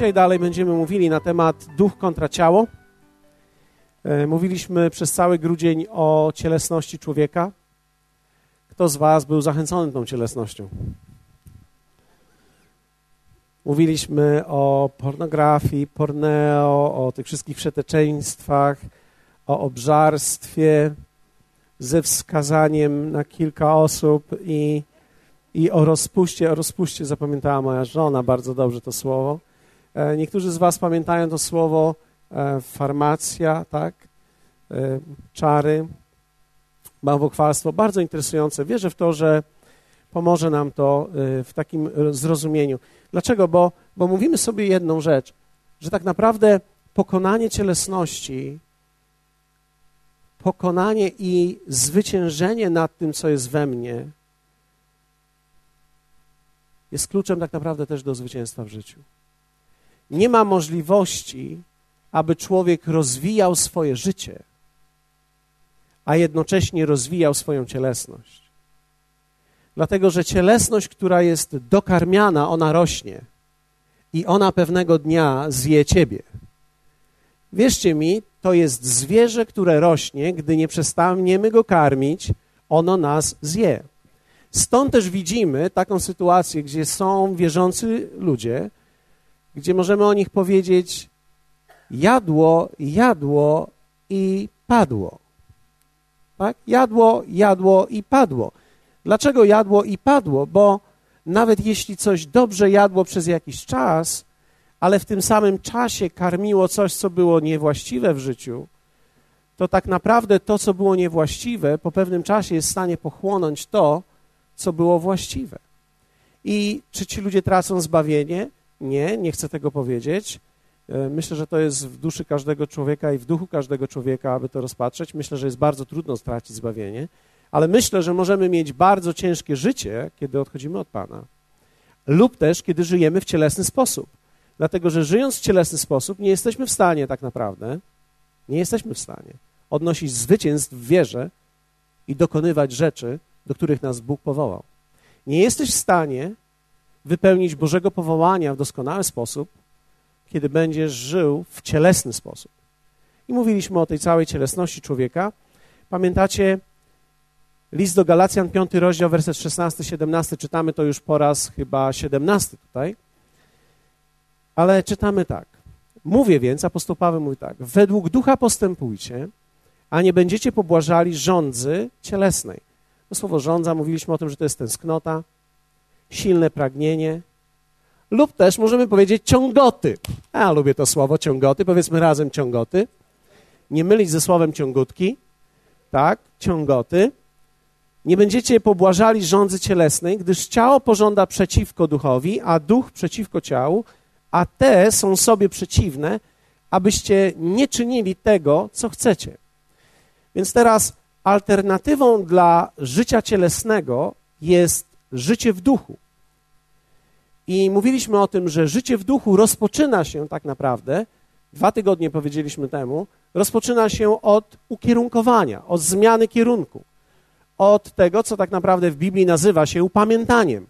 Dzisiaj dalej będziemy mówili na temat duch kontra ciało. E, mówiliśmy przez cały grudzień o cielesności człowieka. Kto z Was był zachęcony tą cielesnością? Mówiliśmy o pornografii, porneo, o tych wszystkich przeteczeństwach, o obżarstwie ze wskazaniem na kilka osób i, i o rozpuście. O rozpuście zapamiętała moja żona bardzo dobrze to słowo. E, niektórzy z Was pamiętają to słowo e, farmacja, tak? E, czary, bałwochwalstwo. Bardzo interesujące. Wierzę w to, że pomoże nam to w takim zrozumieniu. Dlaczego? Bo, bo mówimy sobie jedną rzecz, że tak naprawdę pokonanie cielesności, pokonanie i zwyciężenie nad tym, co jest we mnie, jest kluczem tak naprawdę też do zwycięstwa w życiu. Nie ma możliwości, aby człowiek rozwijał swoje życie, a jednocześnie rozwijał swoją cielesność. Dlatego, że cielesność, która jest dokarmiana, ona rośnie i ona pewnego dnia zje ciebie. Wierzcie mi, to jest zwierzę, które rośnie, gdy nie przestaniemy go karmić, ono nas zje. Stąd też widzimy taką sytuację, gdzie są wierzący ludzie, gdzie możemy o nich powiedzieć: jadło, jadło i padło. Tak? Jadło, jadło i padło. Dlaczego jadło i padło? Bo nawet jeśli coś dobrze jadło przez jakiś czas, ale w tym samym czasie karmiło coś, co było niewłaściwe w życiu, to tak naprawdę to, co było niewłaściwe, po pewnym czasie jest w stanie pochłonąć to, co było właściwe. I czy ci ludzie tracą zbawienie? Nie, nie chcę tego powiedzieć. E, myślę, że to jest w duszy każdego człowieka i w duchu każdego człowieka, aby to rozpatrzeć. Myślę, że jest bardzo trudno stracić zbawienie, ale myślę, że możemy mieć bardzo ciężkie życie, kiedy odchodzimy od Pana, lub też kiedy żyjemy w cielesny sposób. Dlatego, że żyjąc w cielesny sposób, nie jesteśmy w stanie tak naprawdę, nie jesteśmy w stanie odnosić zwycięstw w wierze i dokonywać rzeczy, do których nas Bóg powołał. Nie jesteś w stanie wypełnić Bożego powołania w doskonały sposób, kiedy będziesz żył w cielesny sposób. I mówiliśmy o tej całej cielesności człowieka. Pamiętacie list do Galacjan, 5 rozdział, werset 16-17, czytamy to już po raz chyba 17 tutaj. Ale czytamy tak. Mówię więc, apostoł Paweł mówi tak, według ducha postępujcie, a nie będziecie pobłażali rządzy cielesnej. To słowo rządza, mówiliśmy o tym, że to jest tęsknota, silne pragnienie, lub też możemy powiedzieć ciągoty. Ja lubię to słowo ciągoty, powiedzmy razem ciągoty. Nie mylić ze słowem ciągutki, tak, ciągoty. Nie będziecie pobłażali rządzy cielesnej, gdyż ciało pożąda przeciwko duchowi, a duch przeciwko ciału, a te są sobie przeciwne, abyście nie czynili tego, co chcecie. Więc teraz alternatywą dla życia cielesnego jest życie w duchu. I mówiliśmy o tym, że życie w duchu rozpoczyna się tak naprawdę, dwa tygodnie powiedzieliśmy temu, rozpoczyna się od ukierunkowania, od zmiany kierunku, od tego, co tak naprawdę w Biblii nazywa się upamiętaniem.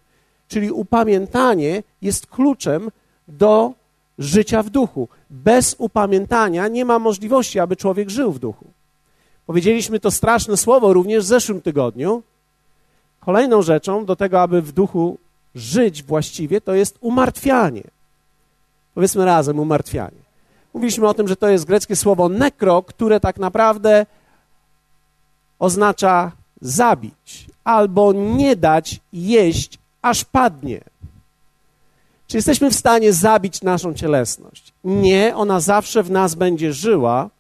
Czyli upamiętanie jest kluczem do życia w duchu. Bez upamiętania nie ma możliwości, aby człowiek żył w duchu. Powiedzieliśmy to straszne słowo również w zeszłym tygodniu. Kolejną rzeczą do tego, aby w duchu żyć właściwie, to jest umartwianie. Powiedzmy razem, umartwianie. Mówiliśmy o tym, że to jest greckie słowo nekro, które tak naprawdę oznacza zabić albo nie dać jeść, aż padnie. Czy jesteśmy w stanie zabić naszą cielesność? Nie, ona zawsze w nas będzie żyła,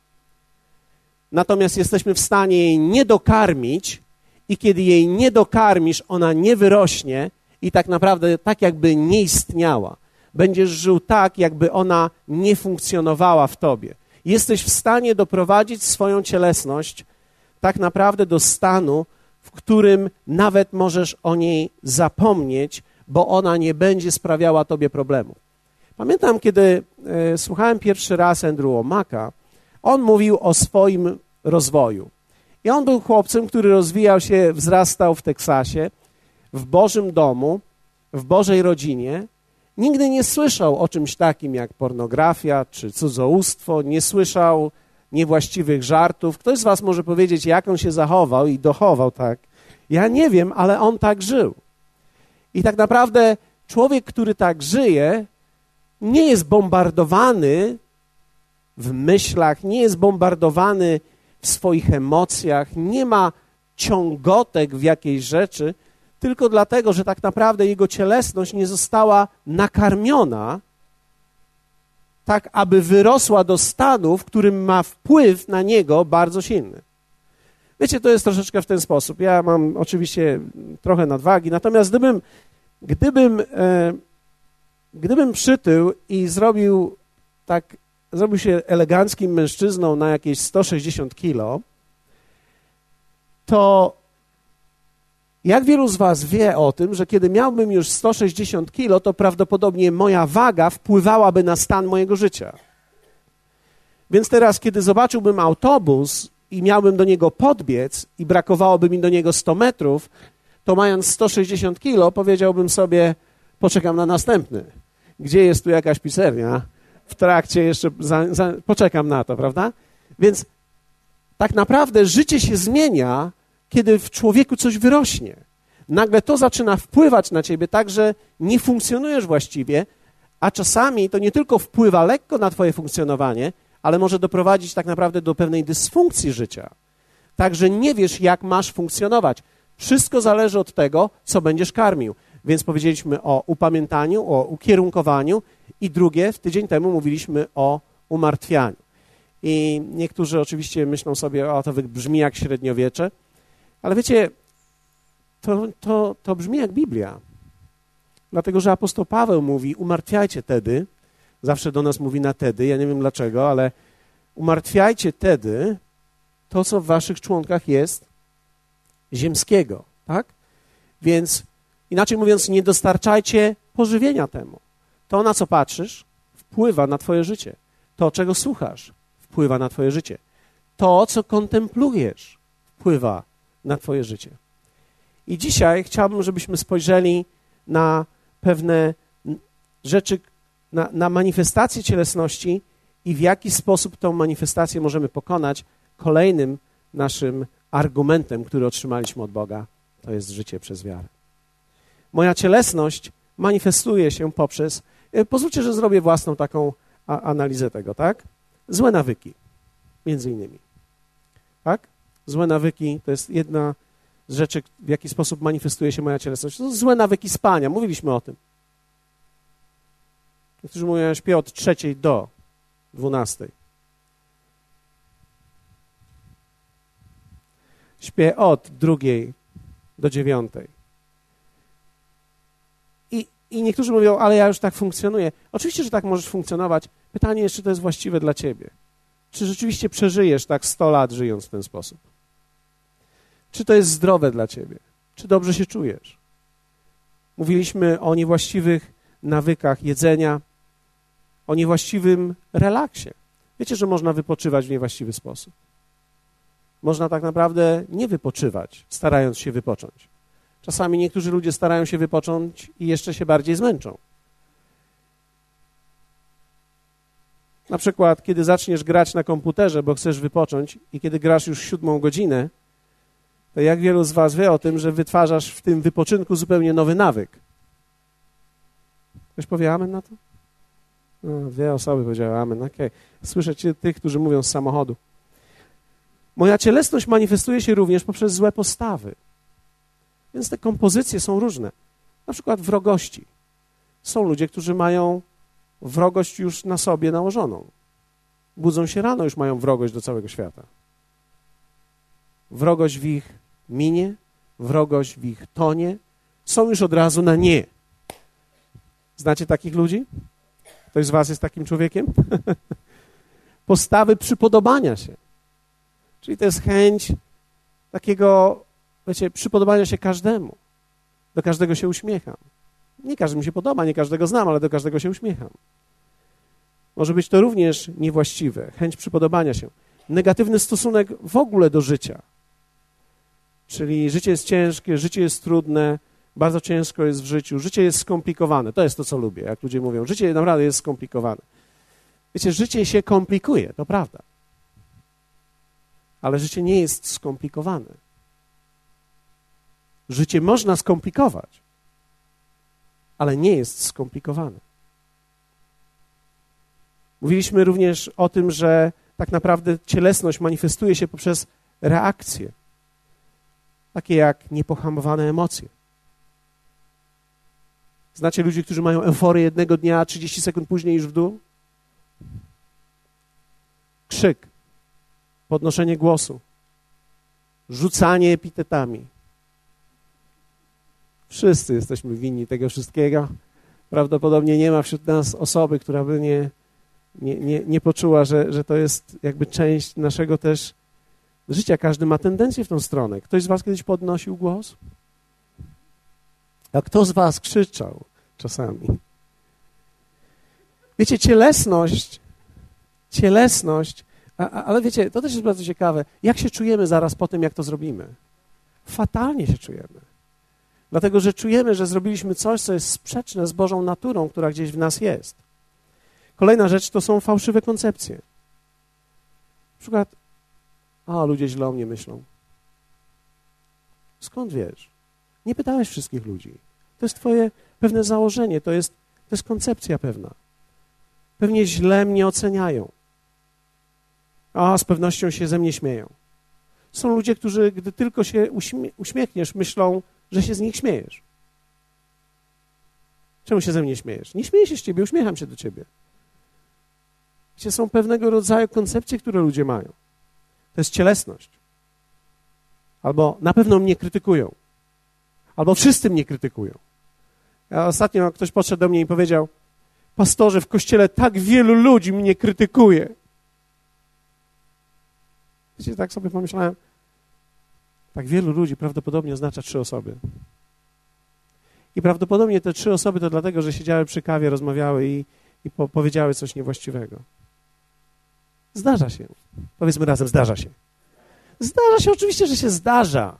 natomiast jesteśmy w stanie jej nie dokarmić i kiedy jej nie dokarmisz, ona nie wyrośnie i tak naprawdę tak jakby nie istniała. Będziesz żył tak, jakby ona nie funkcjonowała w tobie. Jesteś w stanie doprowadzić swoją cielesność tak naprawdę do stanu, w którym nawet możesz o niej zapomnieć, bo ona nie będzie sprawiała tobie problemu. Pamiętam, kiedy e, słuchałem pierwszy raz Andrew Omaka, on mówił o swoim rozwoju. I on był chłopcem, który rozwijał się, wzrastał w Teksasie, w Bożym domu, w Bożej rodzinie nigdy nie słyszał o czymś takim jak pornografia czy cudzołóstwo, nie słyszał niewłaściwych żartów. Ktoś z Was może powiedzieć, jak on się zachował i dochował tak. Ja nie wiem, ale on tak żył. I tak naprawdę człowiek, który tak żyje, nie jest bombardowany w myślach, nie jest bombardowany w swoich emocjach, nie ma ciągotek w jakiejś rzeczy, tylko dlatego, że tak naprawdę jego cielesność nie została nakarmiona tak, aby wyrosła do stanu, w którym ma wpływ na niego bardzo silny. Wiecie, to jest troszeczkę w ten sposób. Ja mam oczywiście trochę nadwagi, natomiast gdybym, gdybym, e, gdybym przytył i zrobił tak, zrobił się eleganckim mężczyzną na jakieś 160 kilo, to jak wielu z Was wie o tym, że kiedy miałbym już 160 kilo, to prawdopodobnie moja waga wpływałaby na stan mojego życia. Więc teraz, kiedy zobaczyłbym autobus i miałbym do niego podbiec i brakowałoby mi do niego 100 metrów, to mając 160 kilo, powiedziałbym sobie, poczekam na następny. Gdzie jest tu jakaś pisernia? W trakcie jeszcze, za, za, poczekam na to, prawda? Więc tak naprawdę życie się zmienia, kiedy w człowieku coś wyrośnie. Nagle to zaczyna wpływać na ciebie tak, że nie funkcjonujesz właściwie, a czasami to nie tylko wpływa lekko na twoje funkcjonowanie, ale może doprowadzić tak naprawdę do pewnej dysfunkcji życia. Także nie wiesz, jak masz funkcjonować. Wszystko zależy od tego, co będziesz karmił. Więc powiedzieliśmy o upamiętaniu, o ukierunkowaniu i drugie, w tydzień temu mówiliśmy o umartwianiu. I niektórzy oczywiście myślą sobie, o to brzmi jak średniowiecze, ale wiecie, to, to, to brzmi jak Biblia. Dlatego, że apostoł Paweł mówi, umartwiajcie tedy, zawsze do nas mówi na tedy, ja nie wiem dlaczego, ale umartwiajcie tedy to, co w waszych członkach jest ziemskiego, tak? Więc inaczej mówiąc, nie dostarczajcie pożywienia temu. To, na co patrzysz, wpływa na twoje życie. To, czego słuchasz, wpływa na twoje życie. To, co kontemplujesz, wpływa na Twoje życie. I dzisiaj chciałbym, żebyśmy spojrzeli na pewne rzeczy, na, na manifestację cielesności i w jaki sposób tą manifestację możemy pokonać. Kolejnym naszym argumentem, który otrzymaliśmy od Boga, to jest życie przez wiarę. Moja cielesność manifestuje się poprzez. E, pozwólcie, że zrobię własną taką analizę tego, tak? Złe nawyki, między innymi. Tak? Złe nawyki to jest jedna z rzeczy, w jaki sposób manifestuje się moja cielesność. To są złe nawyki spania, mówiliśmy o tym. Niektórzy mówią, ja śpię od trzeciej do dwunastej. Śpię od drugiej do dziewiątej. I, niektórzy mówią, ale ja już tak funkcjonuję. Oczywiście, że tak możesz funkcjonować. Pytanie jest, czy to jest właściwe dla ciebie. Czy rzeczywiście przeżyjesz tak 100 lat żyjąc w ten sposób? Czy to jest zdrowe dla ciebie? Czy dobrze się czujesz? Mówiliśmy o niewłaściwych nawykach jedzenia, o niewłaściwym relaksie. Wiecie, że można wypoczywać w niewłaściwy sposób. Można tak naprawdę nie wypoczywać, starając się wypocząć. Czasami niektórzy ludzie starają się wypocząć i jeszcze się bardziej zmęczą. Na przykład, kiedy zaczniesz grać na komputerze, bo chcesz wypocząć, i kiedy grasz już siódmą godzinę, to jak wielu z Was wie o tym, że wytwarzasz w tym wypoczynku zupełnie nowy nawyk? Ktoś powie amen na to? No, dwie osoby powiedziały amen, okej. Okay. Słyszę tych, którzy mówią z samochodu. Moja cielesność manifestuje się również poprzez złe postawy. Więc te kompozycje są różne. Na przykład wrogości. Są ludzie, którzy mają wrogość już na sobie nałożoną. Budzą się rano, już mają wrogość do całego świata. Wrogość w ich minie, wrogość w ich tonie, są już od razu na nie. Znacie takich ludzi? Ktoś z was jest takim człowiekiem? Postawy przypodobania się. Czyli to jest chęć takiego, wiecie, przypodobania się każdemu. Do każdego się uśmiecham. Nie każdy mi się podoba, nie każdego znam, ale do każdego się uśmiecham. Może być to również niewłaściwe, chęć przypodobania się. Negatywny stosunek w ogóle do życia. Czyli życie jest ciężkie, życie jest trudne, Bardzo ciężko jest w życiu. Życie jest skomplikowane. To jest to, co lubię, jak ludzie mówią. Życie naprawdę jest skomplikowane. Wiecie, życie się komplikuje, to prawda. Ale życie nie jest skomplikowane. Życie można skomplikować, ale nie jest skomplikowane. Mówiliśmy również o tym, że tak naprawdę cielesność manifestuje się poprzez reakcje, takie jak niepohamowane emocje. Znacie ludzi, którzy mają euforię jednego dnia, a 30 sekund później już w dół? Krzyk, podnoszenie głosu, rzucanie epitetami. Wszyscy jesteśmy winni tego wszystkiego. Prawdopodobnie nie ma wśród nas osoby, która by nie, nie, nie, nie poczuła, że, że to jest jakby część naszego też życia. Każdy ma tendencję w tą stronę. Ktoś z was kiedyś podnosił głos? A kto z was krzyczał czasami? Wiecie, cielesność, cielesność, a, a, ale wiecie, to też jest bardzo ciekawe. Jak się czujemy zaraz po tym, jak to zrobimy? Fatalnie się czujemy. Dlatego, że czujemy, że zrobiliśmy coś, co jest sprzeczne z Bożą naturą, która gdzieś w nas jest. Kolejna rzecz to są fałszywe koncepcje. Na przykład, a ludzie źle o mnie myślą. Skąd wiesz? Nie pytałeś wszystkich ludzi. To jest twoje pewne założenie, to jest, to jest koncepcja pewna. Pewnie źle mnie oceniają. A z pewnością się ze mnie śmieją. Są ludzie, którzy, gdy tylko się uśmie uśmiechniesz, myślą, że się z nich śmiejesz. Czemu się ze mnie śmiejesz? Nie śmieję się z ciebie, uśmiecham się do ciebie. Wiecie, są pewnego rodzaju koncepcje, które ludzie mają. To jest cielesność. Albo na pewno mnie krytykują. Albo wszyscy mnie krytykują. Ja ostatnio ktoś podszedł do mnie i powiedział, pastorze, w kościele tak wielu ludzi mnie krytykuje. Wiecie, tak sobie pomyślałem, tak wielu ludzi prawdopodobnie oznacza trzy osoby. I prawdopodobnie te trzy osoby to dlatego, że siedziały przy kawie, rozmawiały i, i po, powiedziały coś niewłaściwego. Zdarza się. Powiedzmy razem, zdarza się. Zdarza się, oczywiście, że się zdarza.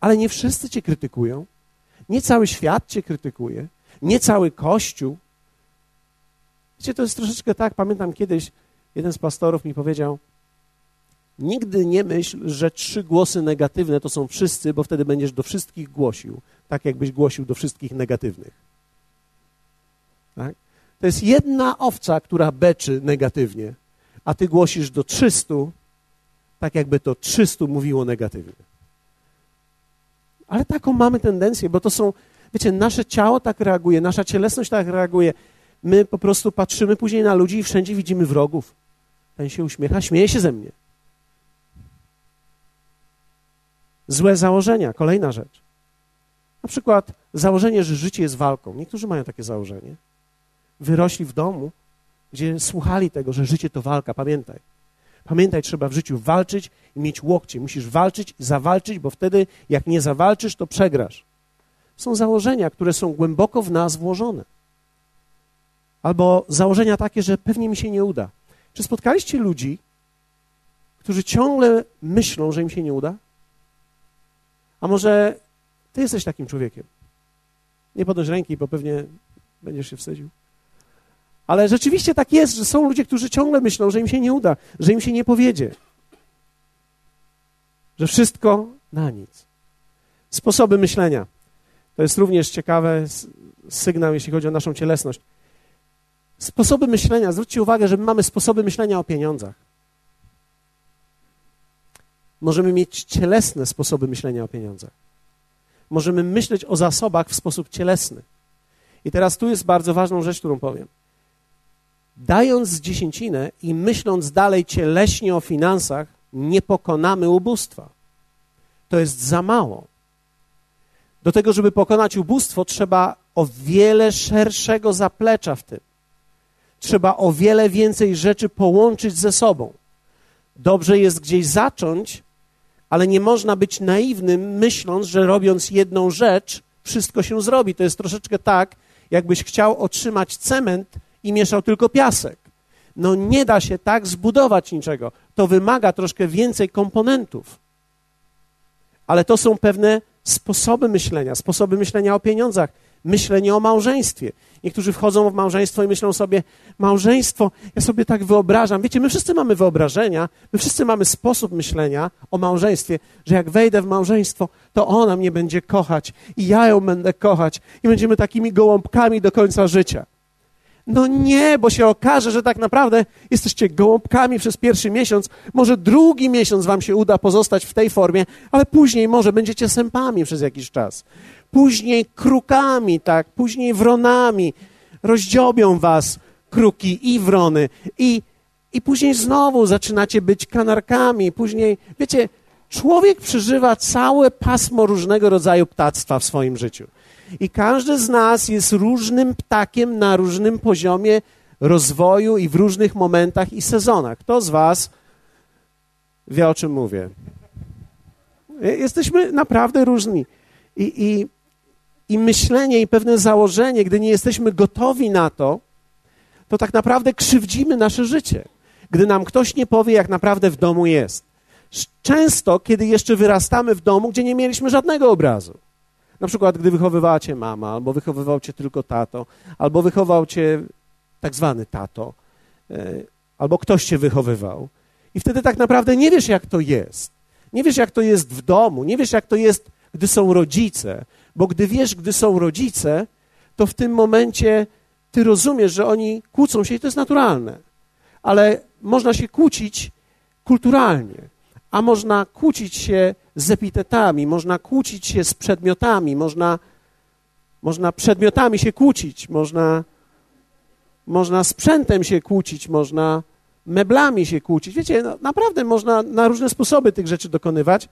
Ale nie wszyscy cię krytykują. Nie cały świat cię krytykuje. Nie cały Kościół. Wiecie, to jest troszeczkę tak, pamiętam kiedyś jeden z pastorów mi powiedział, Nigdy nie myśl, że trzy głosy negatywne to są wszyscy, bo wtedy będziesz do wszystkich głosił, tak jakbyś głosił do wszystkich negatywnych. Tak? To jest jedna owca, która beczy negatywnie, a ty głosisz do 300, tak jakby to 300 mówiło negatywnie. Ale taką mamy tendencję, bo to są, wiecie, nasze ciało tak reaguje, nasza cielesność tak reaguje. My po prostu patrzymy później na ludzi i wszędzie widzimy wrogów. Ten się uśmiecha, śmieje się ze mnie. Złe założenia, kolejna rzecz. Na przykład założenie, że życie jest walką. Niektórzy mają takie założenie. Wyrośli w domu, gdzie słuchali tego, że życie to walka. Pamiętaj. Pamiętaj, trzeba w życiu walczyć i mieć łokcie. Musisz walczyć, zawalczyć, bo wtedy, jak nie zawalczysz, to przegrasz. Są założenia, które są głęboko w nas włożone. Albo założenia takie, że pewnie mi się nie uda. Czy spotkaliście ludzi, którzy ciągle myślą, że im się nie uda? A może ty jesteś takim człowiekiem? Nie podnoś ręki, bo pewnie będziesz się wstydził. Ale rzeczywiście tak jest, że są ludzie, którzy ciągle myślą, że im się nie uda, że im się nie powiedzie. Że wszystko na nic. Sposoby myślenia. To jest również ciekawy sygnał, jeśli chodzi o naszą cielesność. Sposoby myślenia. Zwróćcie uwagę, że my mamy sposoby myślenia o pieniądzach. Możemy mieć cielesne sposoby myślenia o pieniądzach. Możemy myśleć o zasobach w sposób cielesny. I teraz tu jest bardzo ważną rzecz, którą powiem. Dając dziesięcinę i myśląc dalej cieleśnie o finansach, nie pokonamy ubóstwa. To jest za mało. Do tego, żeby pokonać ubóstwo, trzeba o wiele szerszego zaplecza w tym. Trzeba o wiele więcej rzeczy połączyć ze sobą. Dobrze jest gdzieś zacząć, ale nie można być naiwnym, myśląc, że robiąc jedną rzecz, wszystko się zrobi. To jest troszeczkę tak, jakbyś chciał otrzymać cement i mieszał tylko piasek. No nie da się tak zbudować niczego. To wymaga troszkę więcej komponentów. Ale to są pewne sposoby myślenia, sposoby myślenia o pieniądzach, myślenie o małżeństwie. Niektórzy wchodzą w małżeństwo i myślą sobie, małżeństwo, ja sobie tak wyobrażam. Wiecie, my wszyscy mamy wyobrażenia, my wszyscy mamy sposób myślenia o małżeństwie, że jak wejdę w małżeństwo, to ona mnie będzie kochać i ja ją będę kochać i będziemy takimi gołąbkami do końca życia. No nie, bo się okaże, że tak naprawdę jesteście gołąbkami przez pierwszy miesiąc. Może drugi miesiąc wam się uda pozostać w tej formie, ale później może będziecie sępami przez jakiś czas. Później krukami, tak, później wronami. Rozdziobią was kruki i wrony. I, i później znowu zaczynacie być kanarkami. Później, wiecie, człowiek przeżywa całe pasmo różnego rodzaju ptactwa w swoim życiu. I każdy z nas jest różnym ptakiem na różnym poziomie rozwoju i w różnych momentach i sezonach. Kto z Was wie, o czym mówię? Jesteśmy naprawdę różni. I, i, I myślenie i pewne założenie, gdy nie jesteśmy gotowi na to, to tak naprawdę krzywdzimy nasze życie. Gdy nam ktoś nie powie, jak naprawdę w domu jest. Często, kiedy jeszcze wyrastamy w domu, gdzie nie mieliśmy żadnego obrazu. Na przykład, gdy wychowywała cię mama, albo wychowywał cię tylko tato, albo wychował cię tak zwany tato, e, albo ktoś cię wychowywał. I wtedy tak naprawdę nie wiesz, jak to jest. Nie wiesz, jak to jest w domu, nie wiesz, jak to jest, gdy są rodzice, bo gdy wiesz, gdy są rodzice, to w tym momencie ty rozumiesz, że oni kłócą się i to jest naturalne. Ale można się kłócić kulturalnie, a można kłócić się z epitetami, można kłócić się z przedmiotami, można, można przedmiotami się kłócić, można, można sprzętem się kłócić, można meblami się kłócić. Wiecie, no, naprawdę można na różne sposoby tych rzeczy dokonywać.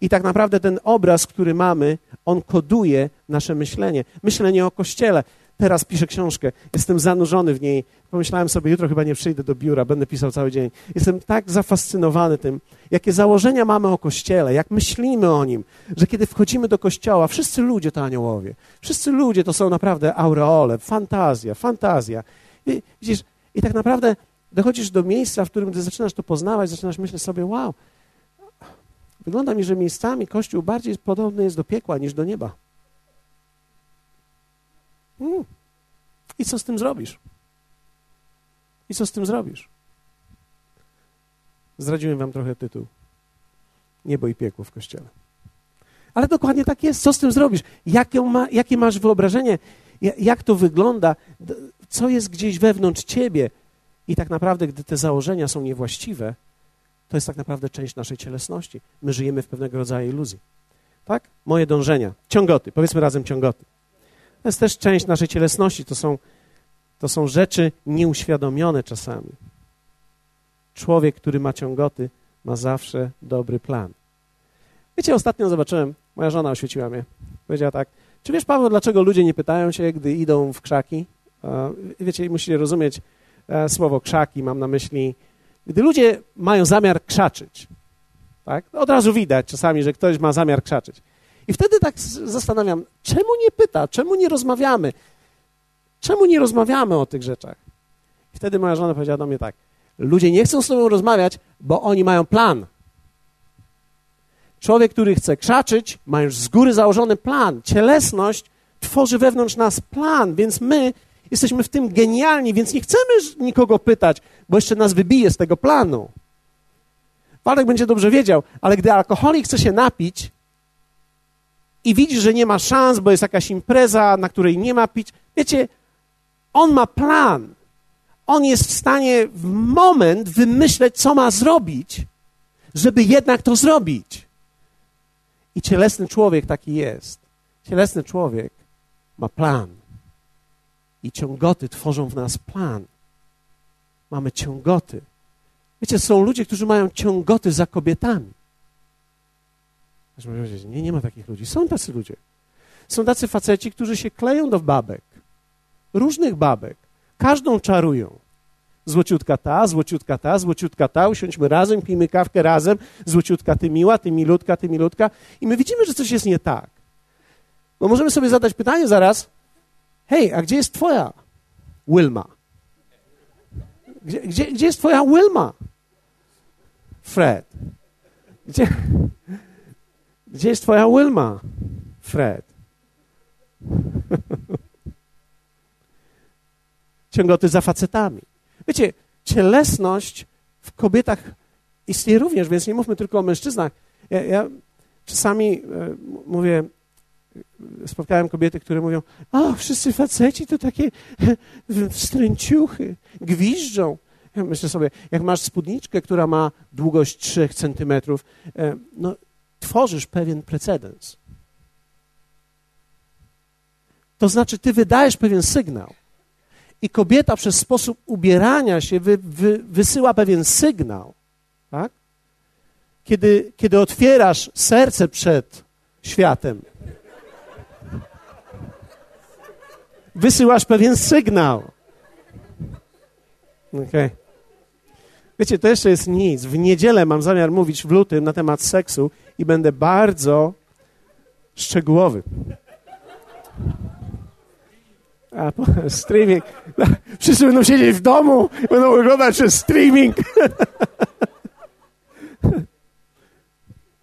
I tak naprawdę ten obraz, który mamy, on koduje nasze myślenie. Myślenie o Kościele teraz piszę książkę, jestem zanurzony w niej. Pomyślałem sobie, jutro chyba nie przyjdę do biura, będę pisał cały dzień. Jestem tak zafascynowany tym, jakie założenia mamy o Kościele, jak myślimy o nim, że kiedy wchodzimy do Kościoła, wszyscy ludzie to aniołowie. Wszyscy ludzie to są naprawdę aureole, fantazja, fantazja. I, widzisz, i tak naprawdę dochodzisz do miejsca, w którym gdy zaczynasz to poznawać, zaczynasz myśleć sobie, wow, wygląda mi, że miejscami Kościół bardziej podobny jest do piekła niż do nieba. Mm. I co z tym zrobisz? I co z tym zrobisz? Zdradziłem wam trochę tytuł. Niebo i piekło w kościele. Ale dokładnie tak jest. Co z tym zrobisz? Jakie, ma, jakie masz wyobrażenie? Jak to wygląda? Co jest gdzieś wewnątrz ciebie? I tak naprawdę, gdy te założenia są niewłaściwe, to jest tak naprawdę część naszej cielesności. My żyjemy w pewnego rodzaju iluzji. Tak? Moje dążenia. Ciągoty. Powiedzmy razem ciągoty. To jest też część naszej cielesności. To są, to są rzeczy nieuświadomione czasami. Człowiek, który ma ciągoty, ma zawsze dobry plan. Wiecie, ostatnio zobaczyłem, moja żona oświeciła mnie. Powiedziała tak, czy wiesz, Paweł, dlaczego ludzie nie pytają się, gdy idą w krzaki? Wiecie, musicie rozumieć e, słowo krzaki, mam na myśli, gdy ludzie mają zamiar krzaczyć, tak? Od razu widać czasami, że ktoś ma zamiar krzaczyć. I wtedy tak zastanawiam, czemu nie pyta, czemu nie rozmawiamy? Czemu nie rozmawiamy o tych rzeczach? I wtedy moja żona powiedziała do mnie tak, ludzie nie chcą z tobą rozmawiać, bo oni mają plan. Człowiek, który chce krzaczyć, ma już z góry założony plan. Cielesność tworzy wewnątrz nas plan, więc my jesteśmy w tym genialni, więc nie chcemy nikogo pytać, bo jeszcze nas wybije z tego planu. Waldek będzie dobrze wiedział, ale gdy alkoholik chce się napić, i widzi, że nie ma szans, bo jest jakaś impreza, na której nie ma pić. Wiecie, on ma plan. On jest w stanie w moment wymyśleć, co ma zrobić, żeby jednak to zrobić. I cielesny człowiek taki jest. Cielesny człowiek ma plan. I ciągoty tworzą w nas plan. Mamy ciągoty. Wiecie, są ludzie, którzy mają ciągoty za kobietami. Powiedzieć, nie, nie ma takich ludzi. Są tacy ludzie. Są tacy faceci, którzy się kleją do babek. Różnych babek. Każdą czarują. Złociutka ta, złociutka ta, złociutka ta, usiądźmy razem, pijmy kawkę razem, złociutka ty miła, ty milutka, ty milutka. I my widzimy, że coś jest nie tak. No możemy sobie zadać pytanie zaraz, hej, a gdzie jest twoja Wilma? Gdzie, gdzie, gdzie jest twoja Wilma? Fred. Gdzie, Gdzie jest twoja Wilma, Fred? Ciągoty za facetami. Wiecie, cielesność w kobietach istnieje również, więc nie mówmy tylko o mężczyznach. Ja, ja czasami e, mówię, spotkałem kobiety, które mówią, o, wszyscy faceci to takie wstręciuchy, gwiżdżą. Ja myślę sobie, jak masz spódniczkę, która ma długość 3 centymetrów, e, no, tworzysz pewien precedens. To znaczy, ty wydajesz pewien sygnał. I kobieta przez sposób ubierania się wy, wy, wysyła pewien sygnał. Tak? Kiedy, kiedy otwierasz serce przed światem, wysyłasz pewien sygnał. Okay. Wiecie, to jeszcze jest nic. W niedzielę mam zamiar mówić w lutym na temat seksu i będę bardzo szczegółowy. A, po, streaming. Wszyscy będą siedzieć w domu, będą oglądać przez streaming.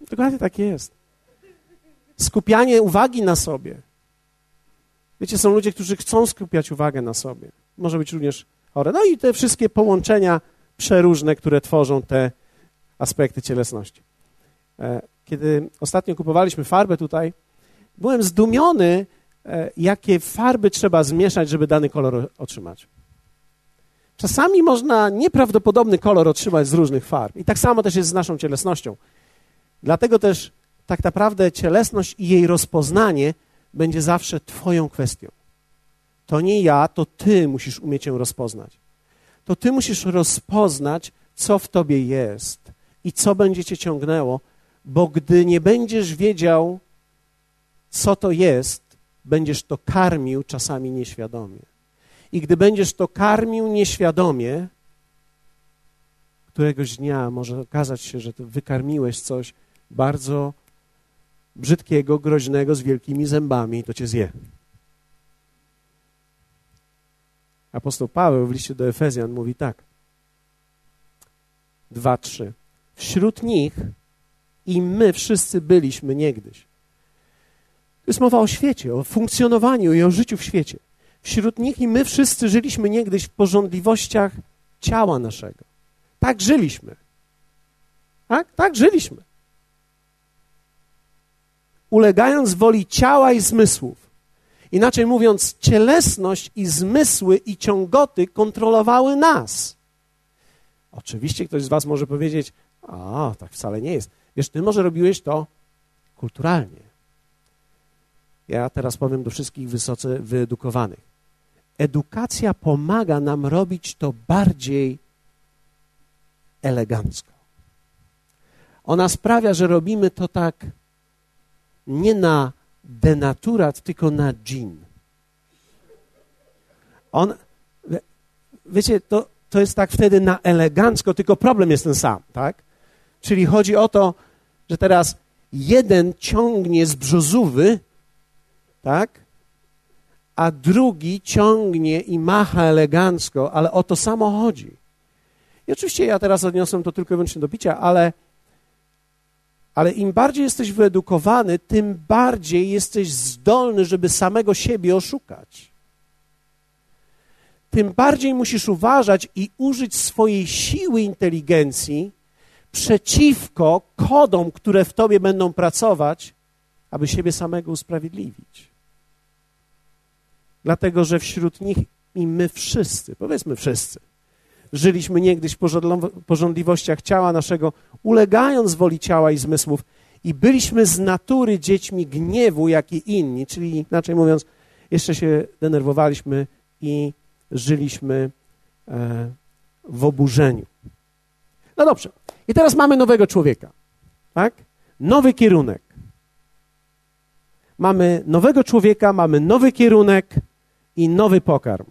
Dokładnie tak jest. Skupianie uwagi na sobie. Wiecie, są ludzie, którzy chcą skupiać uwagę na sobie. Może być również chore. No i te wszystkie połączenia przeróżne, które tworzą te aspekty cielesności. E, kiedy ostatnio kupowaliśmy farbę tutaj, byłem zdumiony, e, jakie farby trzeba zmieszać, żeby dany kolor otrzymać. Czasami można nieprawdopodobny kolor otrzymać z różnych farb. I tak samo też jest z naszą cielesnością. Dlatego też tak naprawdę cielesność i jej rozpoznanie będzie zawsze Twoją kwestią. To nie ja, to Ty musisz umieć ją rozpoznać. To Ty musisz rozpoznać, co w Tobie jest i co będzie Cię ciągnęło, bo gdy nie będziesz wiedział, co to jest, będziesz to karmił czasami nieświadomie. I gdy będziesz to karmił nieświadomie, któregoś dnia może okazać się, że wykarmiłeś coś bardzo brzydkiego, groźnego, z wielkimi zębami, to cię zje. Apostoł Paweł w liście do Efezjan mówi tak. 2-3. Wśród nich i my wszyscy byliśmy niegdyś. To jest mowa o świecie, o funkcjonowaniu i o życiu w świecie. Wśród nich i my wszyscy żyliśmy niegdyś w porządliwościach ciała naszego. Tak żyliśmy. Tak? Tak żyliśmy ulegając woli ciała i zmysłów. Inaczej mówiąc, cielesność i zmysły i ciągoty kontrolowały nas. Oczywiście ktoś z Was może powiedzieć, a tak wcale nie jest. Wiesz, Ty może robiłeś to kulturalnie. Ja teraz powiem do wszystkich wysoce wyedukowanych. Edukacja pomaga nam robić to bardziej elegancko. Ona sprawia, że robimy to tak nie na denaturat, tylko na dżin. On, wiecie, to, to jest tak wtedy na elegancko, tylko problem jest ten sam, tak? Czyli chodzi o to, że teraz jeden ciągnie z brzozówy, tak? A drugi ciągnie i macha elegancko, ale o to samo chodzi. I oczywiście ja teraz odniosłem to tylko i wyłącznie do picia, ale ale im bardziej jesteś wyedukowany, tym bardziej jesteś zdolny, żeby samego siebie oszukać. Tym bardziej musisz uważać i użyć swojej siły inteligencji przeciwko kodom, które w tobie będą pracować, aby siebie samego usprawiedliwić. Dlatego, że wśród nich i my wszyscy, powiedzmy wszyscy, żyliśmy niegdyś w porządliwościach ciała naszego, ulegając woli ciała i zmysłów, i byliśmy z natury dziećmi gniewu, jak i inni, czyli inaczej mówiąc, jeszcze się denerwowaliśmy i żyliśmy e, w oburzeniu. No dobrze. I teraz mamy nowego człowieka. Tak? Nowy kierunek. Mamy nowego człowieka, mamy nowy kierunek i nowy pokarm.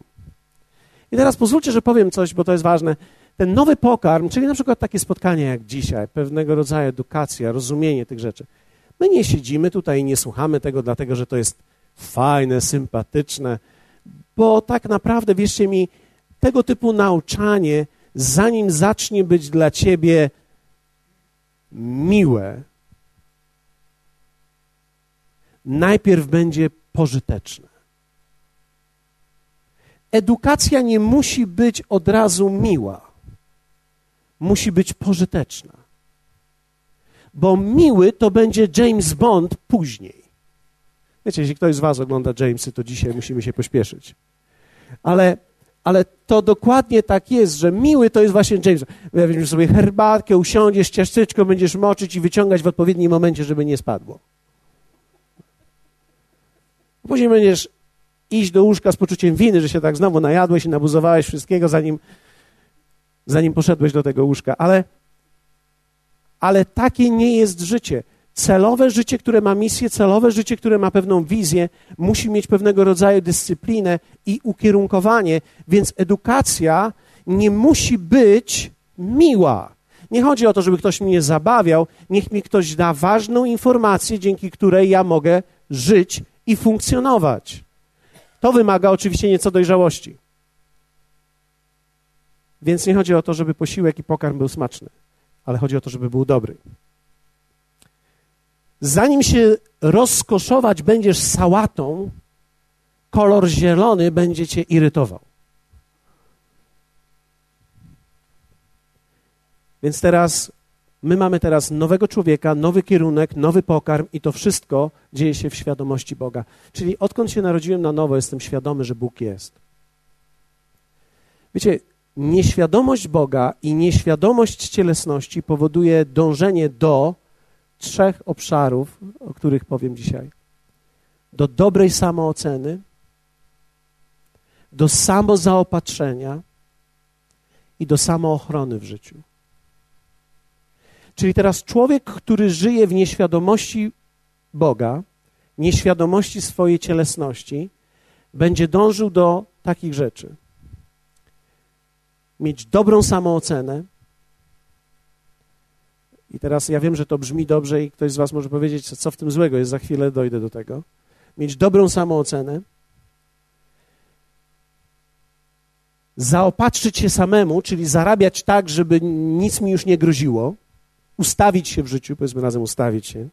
I teraz pozwólcie, że powiem coś, bo to jest ważne. Ten nowy pokarm, czyli na przykład takie spotkanie jak dzisiaj, pewnego rodzaju edukacja, rozumienie tych rzeczy. My nie siedzimy tutaj i nie słuchamy tego, dlatego że to jest fajne, sympatyczne, bo tak naprawdę, wierzcie mi, tego typu nauczanie, zanim zacznie być dla ciebie miłe, najpierw będzie pożyteczne. Edukacja nie musi być od razu miła, musi być pożyteczna. Bo miły to będzie James Bond później. Wiecie, jeśli ktoś z Was ogląda Jamesy, to dzisiaj musimy się pośpieszyć. Ale, ale to dokładnie tak jest, że miły to jest właśnie James. Weźmiesz sobie herbatkę, usiądziesz, ciasteczko będziesz moczyć i wyciągać w odpowiednim momencie, żeby nie spadło. Później będziesz iść do łóżka z poczuciem winy, że się tak znowu najadłeś i nabuzowałeś wszystkiego, zanim, zanim poszedłeś do tego łóżka. Ale, ale takie nie jest życie. Celowe życie, które ma misję, celowe życie, które ma pewną wizję, musi mieć pewnego rodzaju dyscyplinę i ukierunkowanie, więc edukacja nie musi być miła. Nie chodzi o to, żeby ktoś mnie zabawiał, niech mi ktoś da ważną informację, dzięki której ja mogę żyć i funkcjonować. To wymaga oczywiście nieco dojrzałości. Więc nie chodzi o to, żeby posiłek i pokarm był smaczny, ale chodzi o to, żeby był dobry. Zanim się rozkoszować będziesz sałatą, kolor zielony będzie cię irytował. Więc teraz my mamy teraz nowego człowieka, nowy kierunek, nowy pokarm i to wszystko dzieje się w świadomości Boga. Czyli odkąd się narodziłem na nowo, jestem świadomy, że Bóg jest. Wiecie, nieświadomość Boga i nieświadomość cielesności powoduje dążenie do trzech obszarów, o których powiem dzisiaj. Do dobrej samooceny, do samozaopatrzenia i do samoochrony w życiu. Czyli teraz człowiek, który żyje w nieświadomości Boga, nieświadomości swojej cielesności, będzie dążył do takich rzeczy. Mieć dobrą samoocenę. I teraz ja wiem, że to brzmi dobrze i ktoś z Was może powiedzieć, co w tym złego jest, za chwilę dojdę do tego. Mieć dobrą samoocenę. Zaopatrzyć się samemu, czyli zarabiać tak, żeby nic mi już nie groziło ustawić się w życiu, powiedzmy razem ustawić się.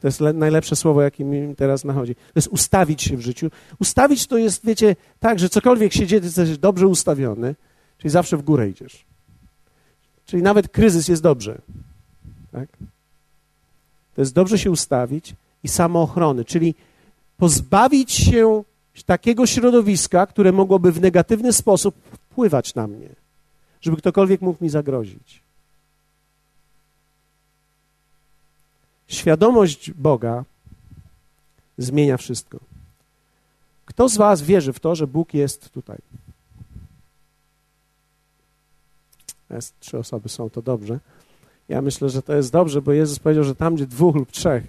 To jest najlepsze słowo, jakie mi teraz nachodzi. To jest ustawić się w życiu. Ustawić to jest, wiecie, tak, że cokolwiek się dzieje, ty jesteś dobrze ustawiony, czyli zawsze w górę idziesz. Czyli nawet kryzys jest dobrze. Tak? To jest dobrze się ustawić i samoochrony, czyli pozbawić się takiego środowiska, które mogłoby w negatywny sposób wpływać na mnie, żeby ktokolwiek mógł mi zagrozić. Świadomość Boga zmienia wszystko. Kto z Was wierzy w to, że Bóg jest tutaj? Jest, trzy osoby są, to dobrze. Ja myślę, że to jest dobrze, bo Jezus powiedział, że tam, gdzie dwóch lub trzech,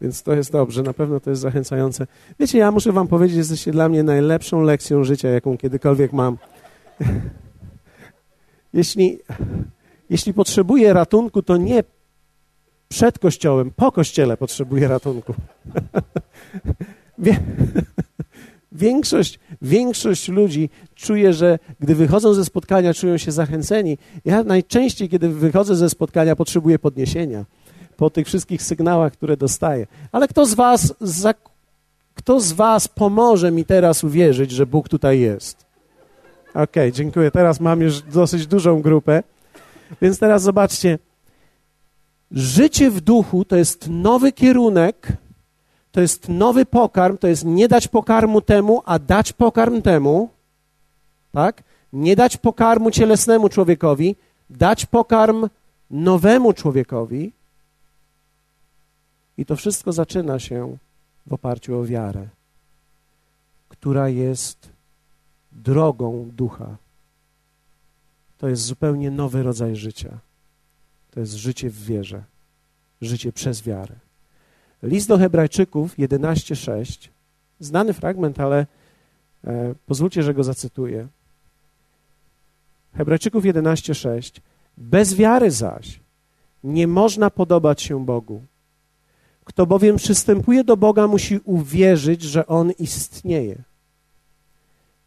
więc to jest dobrze, na pewno to jest zachęcające. Wiecie, ja muszę Wam powiedzieć, że jesteście dla mnie najlepszą lekcją życia, jaką kiedykolwiek mam. jeśli, jeśli potrzebuję ratunku, to nie przed kościołem, po kościele potrzebuje ratunku. Większość, większość ludzi czuje, że gdy wychodzą ze spotkania, czują się zachęceni. Ja najczęściej, kiedy wychodzę ze spotkania, potrzebuję podniesienia po tych wszystkich sygnałach, które dostaję. Ale kto z was, za, kto z was pomoże mi teraz uwierzyć, że Bóg tutaj jest? Okej, okay, dziękuję. Teraz mam już dosyć dużą grupę. Więc teraz zobaczcie, Życie w duchu to jest nowy kierunek, to jest nowy pokarm, to jest nie dać pokarmu temu, a dać pokarm temu, tak? Nie dać pokarmu cielesnemu człowiekowi, dać pokarm nowemu człowiekowi. I to wszystko zaczyna się w oparciu o wiarę, która jest drogą ducha. To jest zupełnie nowy rodzaj życia. To jest życie w wierze, życie przez wiarę. List do Hebrajczyków 11:6, znany fragment, ale e, pozwólcie, że go zacytuję. Hebrajczyków 11:6 Bez wiary zaś nie można podobać się Bogu. Kto bowiem przystępuje do Boga, musi uwierzyć, że On istnieje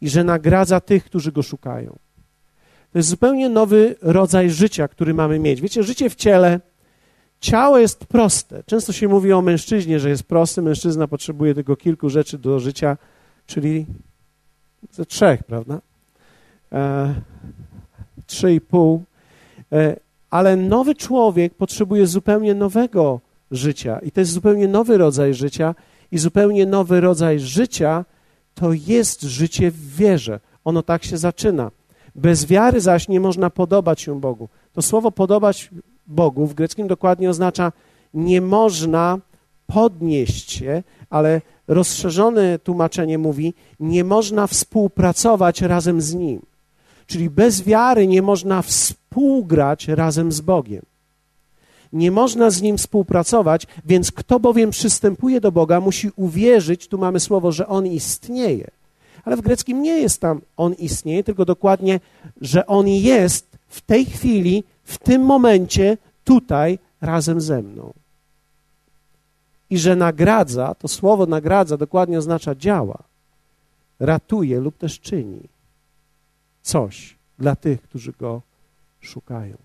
i że nagradza tych, którzy Go szukają. To jest zupełnie nowy rodzaj życia, który mamy mieć. Wiecie, życie w ciele ciało jest proste. Często się mówi o mężczyźnie, że jest prosty. Mężczyzna potrzebuje tylko kilku rzeczy do życia, czyli ze trzech, prawda? E, trzy i pół. E, ale nowy człowiek potrzebuje zupełnie nowego życia. I to jest zupełnie nowy rodzaj życia. I zupełnie nowy rodzaj życia to jest życie w wierze. Ono tak się zaczyna. Bez wiary zaś nie można podobać się Bogu. To słowo podobać Bogu w greckim dokładnie oznacza nie można podnieść się, ale rozszerzone tłumaczenie mówi nie można współpracować razem z Nim. Czyli bez wiary nie można współgrać razem z Bogiem. Nie można z Nim współpracować, więc kto bowiem przystępuje do Boga, musi uwierzyć, tu mamy słowo, że On istnieje. Ale w greckim nie jest tam On istnieje, tylko dokładnie, że On jest w tej chwili, w tym momencie, tutaj, razem ze mną. I że nagradza, to słowo nagradza dokładnie oznacza działa, ratuje lub też czyni coś dla tych, którzy Go szukają.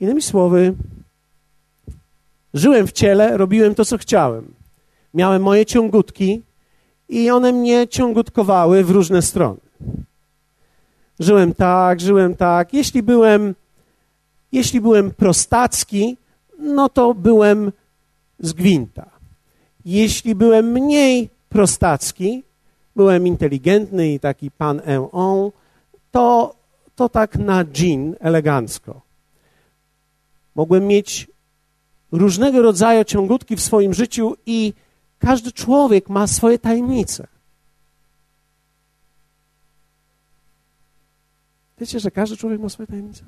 Innymi słowy, żyłem w ciele, robiłem to, co chciałem. Miałem moje ciągutki i one mnie ciągutkowały w różne strony. Żyłem tak, żyłem tak. Jeśli byłem, jeśli byłem prostacki, no to byłem z gwinta. Jeśli byłem mniej prostacki, byłem inteligentny i taki pan en on, to, to tak na dżin elegancko. Mogłem mieć różnego rodzaju ciągutki w swoim życiu i każdy człowiek ma swoje tajemnice. Wiecie, że każdy człowiek ma swoje tajemnice?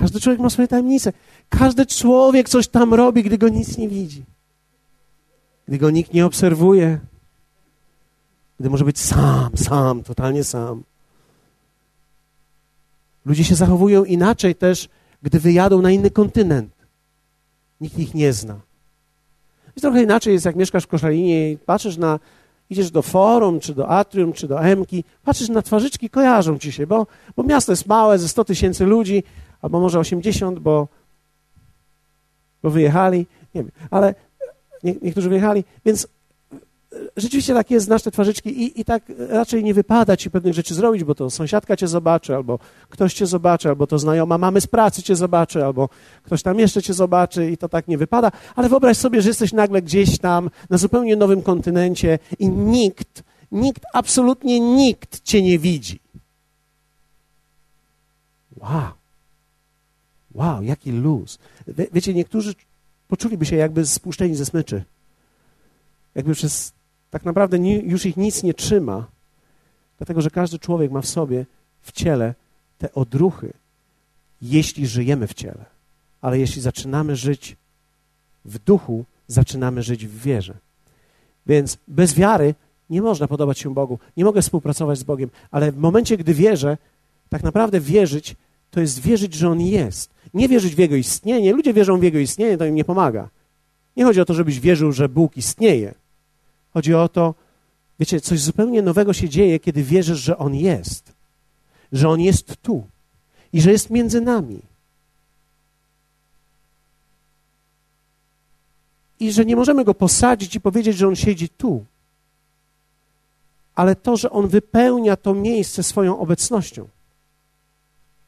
Każdy człowiek ma swoje tajemnice. Każdy człowiek coś tam robi, gdy go nic nie widzi. Gdy go nikt nie obserwuje. Gdy może być sam, sam, totalnie sam. Ludzie się zachowują inaczej też, gdy wyjadą na inny kontynent. Nikt ich nie zna. Jest trochę inaczej jest, jak mieszkasz w Koszalinie i patrzysz na, idziesz do forum, czy do atrium, czy do Emki, patrzysz na twarzyczki, kojarzą ci się, bo, bo miasto jest małe, ze 100 tysięcy ludzi, albo może 80, bo, bo wyjechali, nie wiem, ale nie, niektórzy wyjechali, więc rzeczywiście tak jest, znasz te twarzyczki i, i tak raczej nie wypada ci pewnych rzeczy zrobić, bo to sąsiadka cię zobaczy, albo ktoś cię zobaczy, albo to znajoma mamy z pracy cię zobaczy, albo ktoś tam jeszcze cię zobaczy i to tak nie wypada. Ale wyobraź sobie, że jesteś nagle gdzieś tam na zupełnie nowym kontynencie i nikt, nikt, absolutnie nikt cię nie widzi. Wow. Wow, jaki luz. Wie, wiecie, niektórzy poczuliby się jakby spuszczeni ze smyczy. Jakby przez tak naprawdę nie, już ich nic nie trzyma, dlatego że każdy człowiek ma w sobie, w ciele, te odruchy, jeśli żyjemy w ciele. Ale jeśli zaczynamy żyć w duchu, zaczynamy żyć w wierze. Więc bez wiary nie można podobać się Bogu. Nie mogę współpracować z Bogiem, ale w momencie, gdy wierzę, tak naprawdę wierzyć to jest wierzyć, że On jest. Nie wierzyć w Jego istnienie. Ludzie wierzą w Jego istnienie, to im nie pomaga. Nie chodzi o to, żebyś wierzył, że Bóg istnieje. Chodzi o to, wiecie, coś zupełnie nowego się dzieje, kiedy wierzysz, że On jest. Że On jest tu i że jest między nami. I że nie możemy go posadzić i powiedzieć, że on siedzi tu. Ale to, że on wypełnia to miejsce swoją obecnością.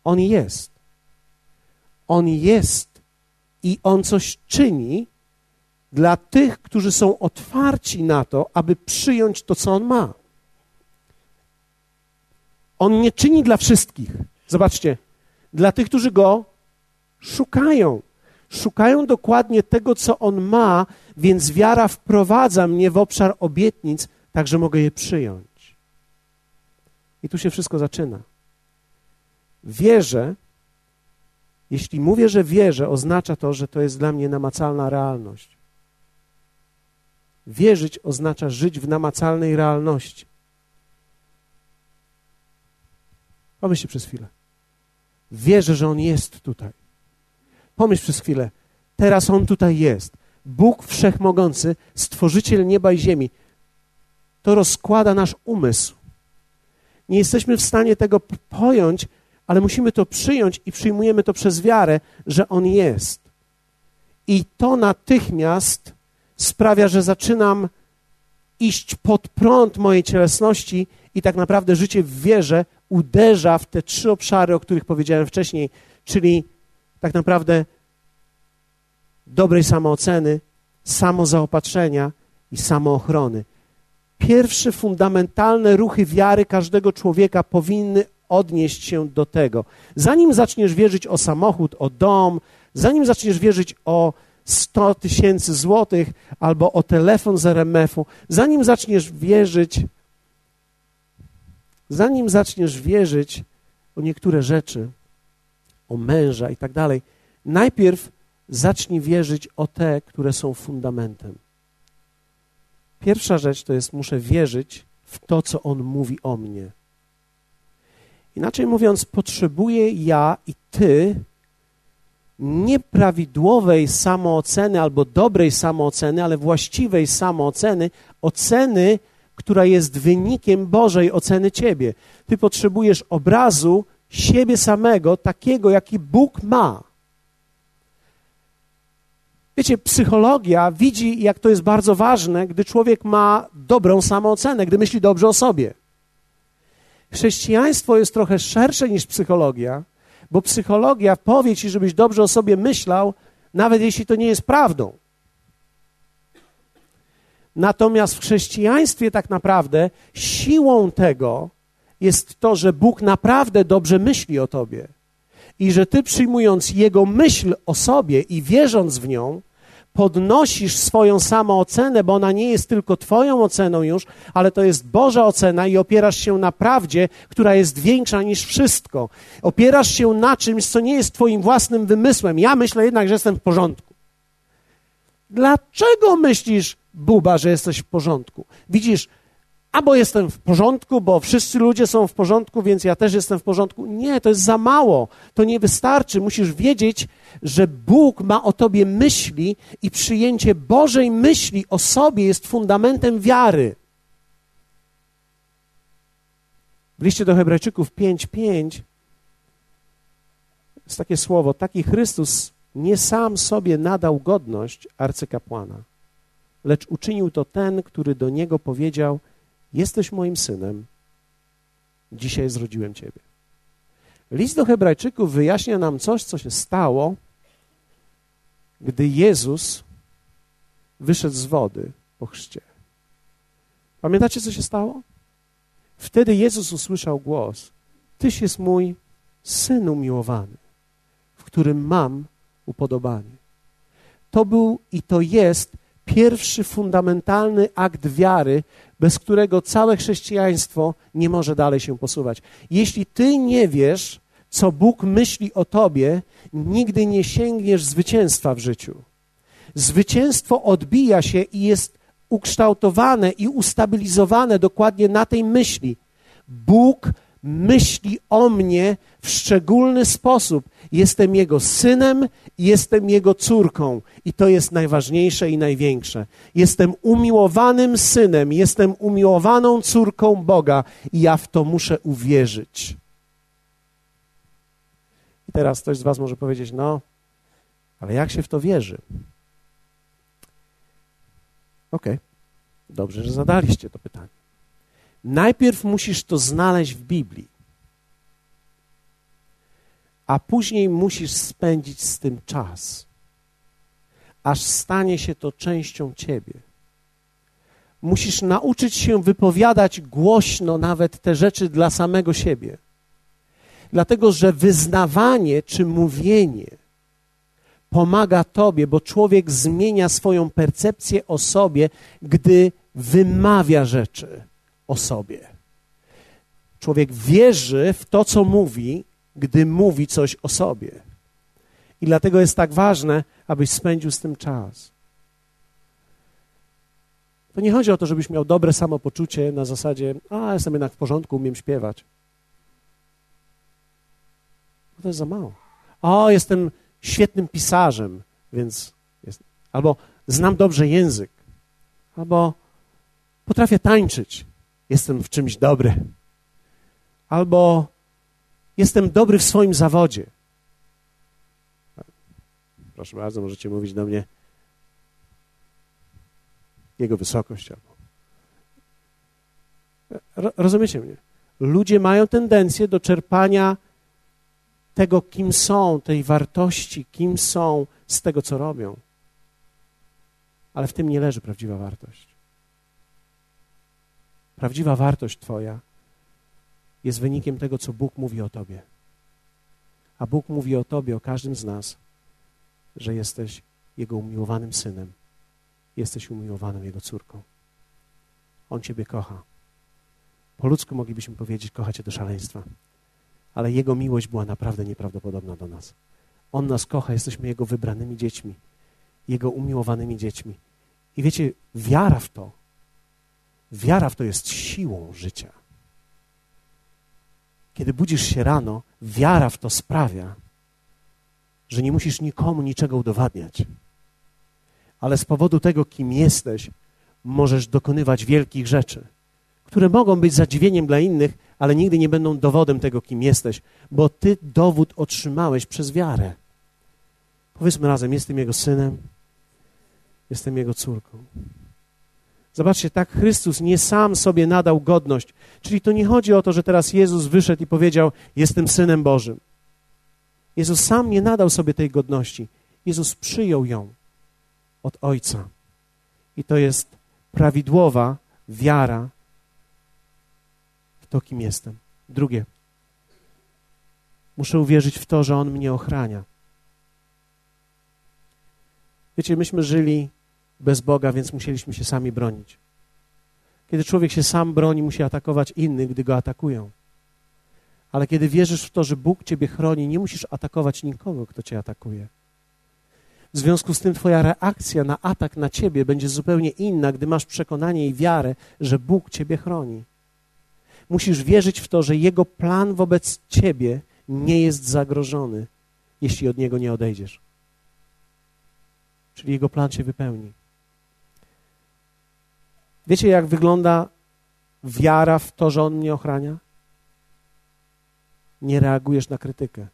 On jest. On jest i on coś czyni, dla tych, którzy są otwarci na to, aby przyjąć to, co On ma. On nie czyni dla wszystkich. Zobaczcie, dla tych, którzy Go szukają. Szukają dokładnie tego, co On ma, więc wiara wprowadza mnie w obszar obietnic, tak że mogę je przyjąć. I tu się wszystko zaczyna. Wierzę, jeśli mówię, że wierzę, oznacza to, że to jest dla mnie namacalna realność. Wierzyć oznacza żyć w namacalnej realności. Pomyślcie przez chwilę. Wierzę, że On jest tutaj. Pomyśl przez chwilę. Teraz On tutaj jest. Bóg Nie jesteśmy w stanie tego pojąć, ale musimy to przyjąć i przyjmujemy to przez wiarę, że On jest. I to natychmiast sprawia, że zaczynam iść pod prąd mojej cielesności i tak naprawdę życie w wierze uderza w te trzy obszary, o których powiedziałem wcześniej, czyli tak naprawdę dobrej samooceny, samozaopatrzenia i samoochrony. Pierwsze fundamentalne ruchy wiary każdego człowieka powinny odnieść się do tego. Zanim zaczniesz wierzyć o samochód, o dom, zanim zaczniesz wierzyć o 100 tysięcy złotych albo o telefon z RMF-u, zanim zaczniesz wierzyć, zanim zaczniesz wierzyć o niektóre rzeczy, o męża i tak dalej, najpierw zacznij wierzyć o te, które są fundamentem. Pierwsza rzecz to jest, muszę wierzyć w to, co On mówi o mnie. Inaczej mówiąc, potrzebuję ja i Ty nieprawidłowej samooceny albo dobrej samooceny, ale właściwej samooceny, oceny, która jest wynikiem Bożej oceny Ciebie. Ty potrzebujesz obrazu siebie samego, takiego, jaki Bóg ma. Wiecie, psychologia widzi, jak to jest bardzo ważne, gdy człowiek ma dobrą samoocenę, gdy myśli dobrze o sobie. Chrześcijaństwo jest trochę szersze niż psychologia, bo psychologia powie ci, żebyś dobrze o sobie myślał, nawet jeśli to nie jest prawdą. Natomiast w chrześcijaństwie tak naprawdę siłą tego jest to, że Bóg naprawdę dobrze myśli o tobie i że ty przyjmując Jego myśl o sobie i wierząc w nią, podnosisz swoją samoocenę, bo ona nie jest tylko Twoją oceną już, ale to jest Boża ocena i opierasz się na prawdzie, która jest większa niż wszystko. Opierasz się na czymś, co nie jest Twoim własnym wymysłem. Ja myślę jednak, że jestem w porządku. Dlaczego myślisz, Buba, że jesteś w porządku? Widzisz, albo jestem w porządku, bo wszyscy ludzie są w porządku, więc ja też jestem w porządku. Nie, to jest za mało. To nie wystarczy. Musisz wiedzieć, że Bóg ma o tobie myśli i przyjęcie Bożej myśli o sobie jest fundamentem wiary. W liście do Hebrajczyków 5:5 jest takie słowo: Taki Chrystus nie sam sobie nadał godność arcykapłana, lecz uczynił to ten, który do niego powiedział: Jesteś moim synem, dzisiaj zrodziłem ciebie. List do Hebrajczyków wyjaśnia nam coś, co się stało, gdy Jezus wyszedł z wody po chrzcie. Pamiętacie, co się stało? Wtedy Jezus usłyszał głos: Tyś jest mój syn umiłowany, w którym mam upodobanie. To był i to jest pierwszy fundamentalny akt wiary, bez którego całe chrześcijaństwo nie może dalej się posuwać. Jeśli ty nie wiesz, co Bóg myśli o tobie, nigdy nie sięgniesz zwycięstwa w życiu. Zwycięstwo odbija się i jest ukształtowane i ustabilizowane dokładnie na tej myśli. Bóg myśli o mnie w szczególny sposób. Jestem Jego synem, jestem Jego córką i to jest najważniejsze i największe. Jestem umiłowanym synem, jestem umiłowaną córką Boga i ja w to muszę uwierzyć. I teraz ktoś z Was może powiedzieć: No, ale jak się w to wierzy? Okej, okay. dobrze, że zadaliście to pytanie. Najpierw musisz to znaleźć w Biblii, a później musisz spędzić z tym czas, aż stanie się to częścią ciebie. Musisz nauczyć się wypowiadać głośno nawet te rzeczy dla samego siebie. Dlatego, że wyznawanie czy mówienie pomaga Tobie, bo człowiek zmienia swoją percepcję o sobie, gdy wymawia rzeczy o sobie. Człowiek wierzy w to, co mówi, gdy mówi coś o sobie. I dlatego jest tak ważne, abyś spędził z tym czas. To nie chodzi o to, żebyś miał dobre samopoczucie na zasadzie, a jestem jednak w porządku, umiem śpiewać. No to jest za mało. O, jestem świetnym pisarzem, więc jest, albo znam dobrze język, albo potrafię tańczyć, jestem w czymś dobry. albo jestem dobry w swoim zawodzie. Proszę bardzo, możecie mówić do mnie Jego wysokość albo. Rozumiecie mnie? Ludzie mają tendencję do czerpania tego, kim są, tej wartości, kim są z tego, co robią. Ale w tym nie leży prawdziwa wartość. Prawdziwa wartość Twoja jest wynikiem tego, co Bóg mówi o Tobie. A Bóg mówi o Tobie, o każdym z nas, że jesteś Jego umiłowanym synem, jesteś umiłowaną Jego córką. On Ciebie kocha. Po ludzku moglibyśmy powiedzieć, kocha Cię do szaleństwa, ale Jego miłość była naprawdę nieprawdopodobna do nas. On nas kocha, jesteśmy Jego wybranymi dziećmi, Jego umiłowanymi dziećmi. I wiecie, wiara w to, wiara w to jest siłą życia. Kiedy budzisz się rano, wiara w to sprawia, że nie musisz nikomu niczego udowadniać. Ale z powodu tego, kim jesteś, możesz dokonywać wielkich rzeczy, które mogą być zadziwieniem dla innych, ale nigdy nie będą dowodem tego, kim jesteś, bo ty dowód otrzymałeś przez wiarę. Powiedzmy razem: Jestem Jego synem, jestem Jego córką. Zobaczcie, tak Chrystus nie sam sobie nadał godność. Czyli to nie chodzi o to, że teraz Jezus wyszedł i powiedział: Jestem synem Bożym. Jezus sam nie nadał sobie tej godności. Jezus przyjął ją od Ojca. I to jest prawidłowa wiara w to, kim jestem. Drugie. Muszę uwierzyć w to, że On mnie ochrania. Wiecie, myśmy żyli bez Boga, więc musieliśmy się sami bronić. Kiedy człowiek się sam broni, musi atakować innych, gdy go atakują. Ale kiedy wierzysz w to, że Bóg ciebie chroni, nie musisz atakować nikogo, kto cię atakuje. W związku z tym Twoja reakcja na atak na Ciebie będzie zupełnie inna, gdy masz przekonanie i wiarę, że Bóg Ciebie chroni. Musisz wierzyć w to, że Jego plan wobec Ciebie nie jest zagrożony, jeśli od Niego nie odejdziesz. Czyli Jego plan się wypełni. Wiecie, jak wygląda wiara w to, że On mnie ochrania? Nie reagujesz na krytykę.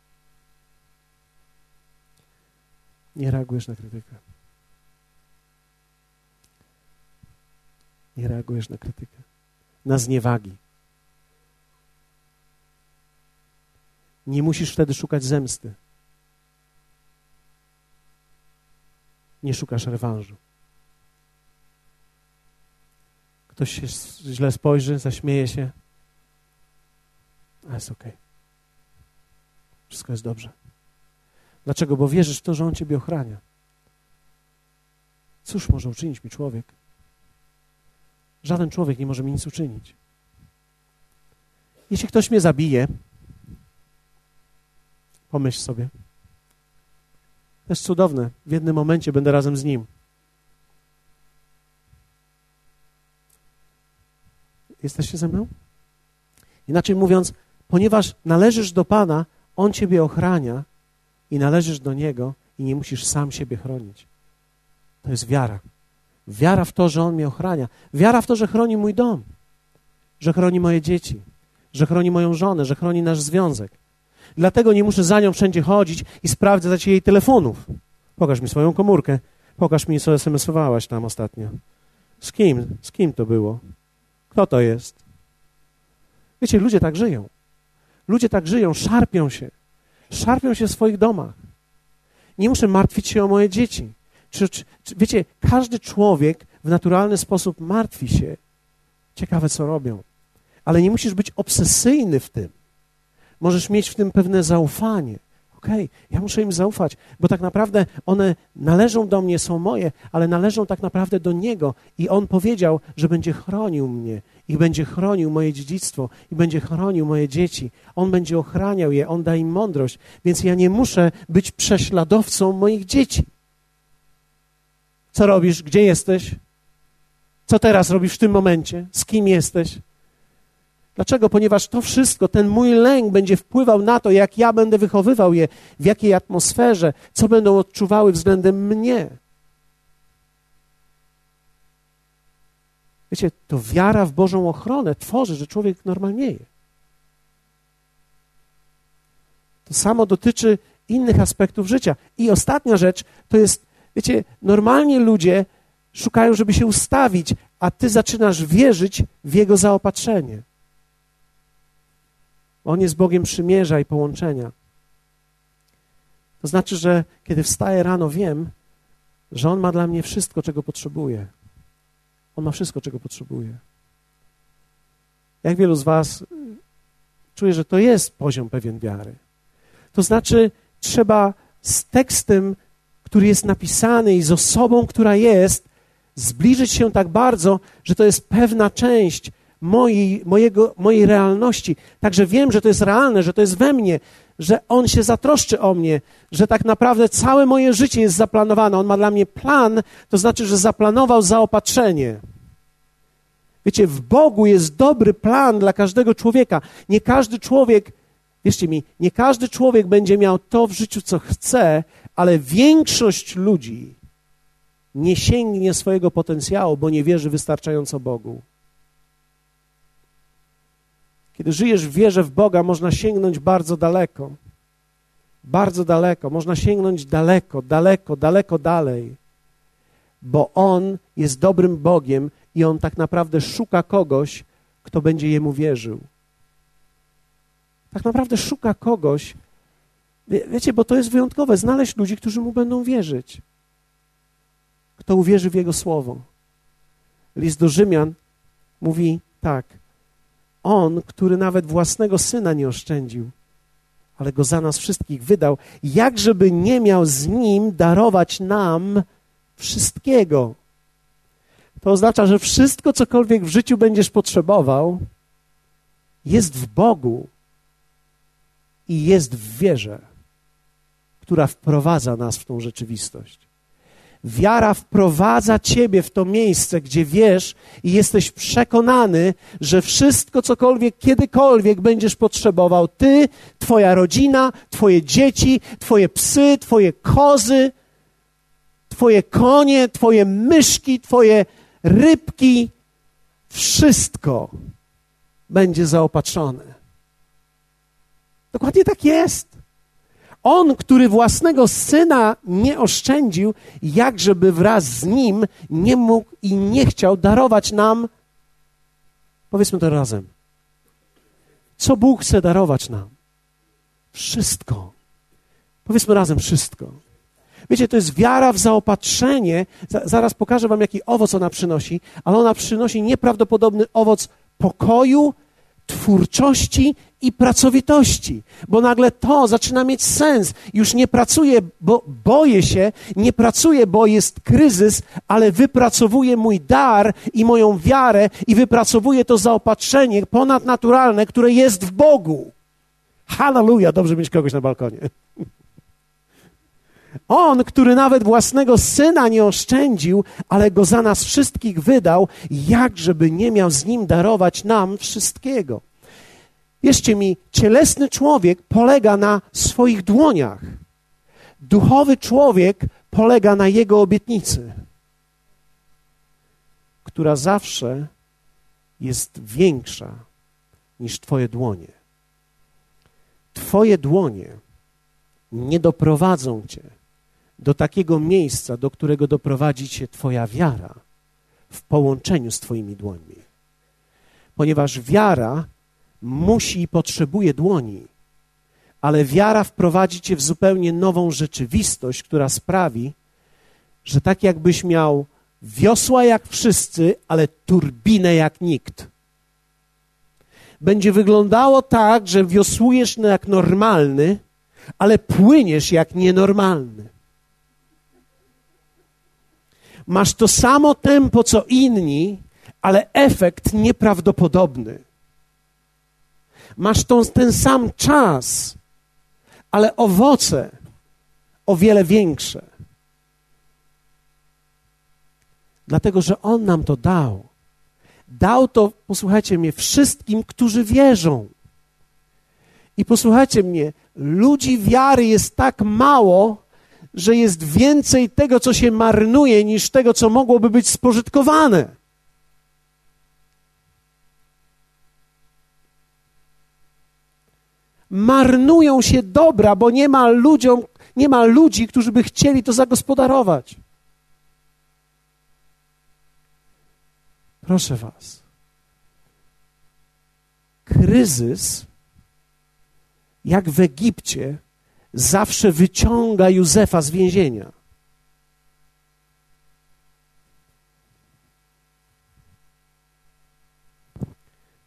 Nie reagujesz na krytykę. Nie reagujesz na krytykę. Na zniewagi. Nie musisz wtedy szukać zemsty. Nie szukasz rewanżu. Ktoś się źle spojrzy, zaśmieje się, a jest okej. Okay. Wszystko jest dobrze. Dlaczego? Bo wierzysz w to, że On Ciebie ochrania. Cóż może uczynić mi człowiek? Żaden człowiek nie może mi nic uczynić. Jeśli ktoś mnie zabije, pomyśl sobie. To jest cudowne. W jednym momencie będę razem z nim. Jesteście ze mną? Inaczej mówiąc, ponieważ należysz do Pana, On Ciebie ochrania i należysz do Niego i nie musisz sam siebie chronić. To jest wiara. Wiara w to, że On mnie ochrania. Wiara w to, że chroni mój dom, że chroni moje dzieci, że chroni moją żonę, że chroni nasz związek. Dlatego nie muszę za nią wszędzie chodzić i sprawdzać jej telefonów. Pokaż mi swoją komórkę. Pokaż mi, co SMS-owałaś tam ostatnio. Z kim? Z kim to było? Kto to jest? Wiecie, ludzie tak żyją. Ludzie tak żyją, szarpią się. Szarpią się w swoich domach. Nie muszę martwić się o moje dzieci. Czy, czy, czy, wiecie, każdy człowiek w naturalny sposób martwi się. Ciekawe, co robią. Ale nie musisz być obsesyjny w tym. Możesz mieć w tym pewne zaufanie okej, okay, ja muszę im zaufać, bo tak naprawdę one należą do mnie, są moje, ale należą tak naprawdę do Niego. I On powiedział, że będzie chronił mnie i będzie chronił moje dziedzictwo i będzie chronił moje dzieci. On będzie ochraniał je, On da im mądrość, więc ja nie muszę być prześladowcą moich dzieci. Co robisz? Gdzie jesteś? Co teraz robisz w tym momencie? Z kim jesteś? Dlaczego? Ponieważ to wszystko, ten mój lęk będzie wpływał na to, jak ja będę wychowywał je, w jakiej atmosferze, co będą odczuwały względem mnie. Wiecie, to wiara w Bożą ochronę tworzy, że człowiek normalnieje. To samo dotyczy innych aspektów życia. I ostatnia rzecz to jest, wiecie, normalnie ludzie szukają, żeby się ustawić, a ty zaczynasz wierzyć w Jego zaopatrzenie. On jest Bogiem przymierza i połączenia. To znaczy, że kiedy wstaję rano, wiem, że On ma dla mnie wszystko, czego potrzebuję. On ma wszystko, czego potrzebuje. Jak wielu z Was czuje, że to jest poziom pewien wiary? To znaczy, trzeba z tekstem, który jest napisany i z osobą, która jest, zbliżyć się tak bardzo, że to jest pewna część mojej, mojego, mojej realności. Także wiem, że to jest realne, że to jest we mnie, że On się zatroszczy o mnie, że tak naprawdę całe moje życie jest zaplanowane. On ma dla mnie plan, to znaczy, że zaplanował zaopatrzenie. Wiecie, w Bogu jest dobry plan dla każdego człowieka. Nie każdy człowiek, wierzcie mi, nie każdy człowiek będzie miał to w życiu, co chce, ale większość ludzi nie sięgnie swojego potencjału, bo nie wierzy wystarczająco Bogu. Kiedy żyjesz w wierze w Boga, można sięgnąć bardzo daleko. Bardzo daleko. Można sięgnąć daleko, daleko, daleko dalej. Bo On jest dobrym Bogiem i On tak naprawdę szuka kogoś, kto będzie Jemu wierzył. Tak naprawdę szuka kogoś, wie, wiecie, bo to jest wyjątkowe, znaleźć ludzi, którzy Mu będą wierzyć. Kto uwierzy w Jego Słowo. List do Rzymian mówi tak – on, który nawet własnego syna nie oszczędził, ale go za nas wszystkich wydał, jakżeby nie miał z nim darować nam wszystkiego. To oznacza, że wszystko, cokolwiek w życiu będziesz potrzebował, jest w Bogu i jest w wierze, która wprowadza nas w tą rzeczywistość. Wiara wprowadza ciebie w to miejsce, gdzie wiesz i jesteś przekonany, że wszystko, cokolwiek, kiedykolwiek będziesz potrzebował, ty, twoja rodzina, twoje dzieci, twoje psy, twoje kozy, twoje konie, twoje myszki, twoje rybki, wszystko będzie zaopatrzone. Dokładnie tak jest. On, który własnego syna nie oszczędził, jakżeby wraz z nim nie mógł i nie chciał darować nam, powiedzmy to razem, co Bóg chce darować nam? Wszystko. Powiedzmy razem wszystko. Wiecie, to jest wiara w zaopatrzenie. Zaraz pokażę Wam, jaki owoc ona przynosi, ale ona przynosi nieprawdopodobny owoc pokoju, twórczości i pracowitości, bo nagle to zaczyna mieć sens. Już nie pracuję, bo boję się, nie pracuję, bo jest kryzys, ale wypracowuję mój dar i moją wiarę i wypracowuję to zaopatrzenie ponadnaturalne, które jest w Bogu. Hallelujah, dobrze mieć kogoś na balkonie. On, który nawet własnego syna nie oszczędził, ale go za nas wszystkich wydał, jakżeby nie miał z nim darować nam wszystkiego. Wierzcie mi, cielesny człowiek polega na swoich dłoniach. Duchowy człowiek polega na jego obietnicy, która zawsze jest większa niż Twoje dłonie. Twoje dłonie nie doprowadzą Cię do takiego miejsca, do którego doprowadzi Cię Twoja wiara w połączeniu z Twoimi dłońmi. Ponieważ wiara musi i potrzebuje dłoni, ale wiara wprowadzi cię w zupełnie nową rzeczywistość, która sprawi, że tak jakbyś miał wiosła jak wszyscy, ale turbinę jak nikt. Będzie wyglądało tak, że wiosłujesz jak normalny, ale płyniesz jak nienormalny. Masz to samo tempo co inni, ale efekt nieprawdopodobny. Masz tą, ten sam czas, ale owoce o wiele większe. Dlatego, że On nam to dał. Dał to, posłuchajcie mnie, wszystkim, którzy wierzą. I posłuchajcie mnie, ludzi wiary jest tak mało, że jest więcej tego, co się marnuje, niż tego, co mogłoby być spożytkowane. marnują się dobra, bo nie ma ludziom, nie ma ludzi, którzy by chcieli to zagospodarować. Proszę Was. Kryzys, jak w Egipcie, zawsze wyciąga Józefa z więzienia.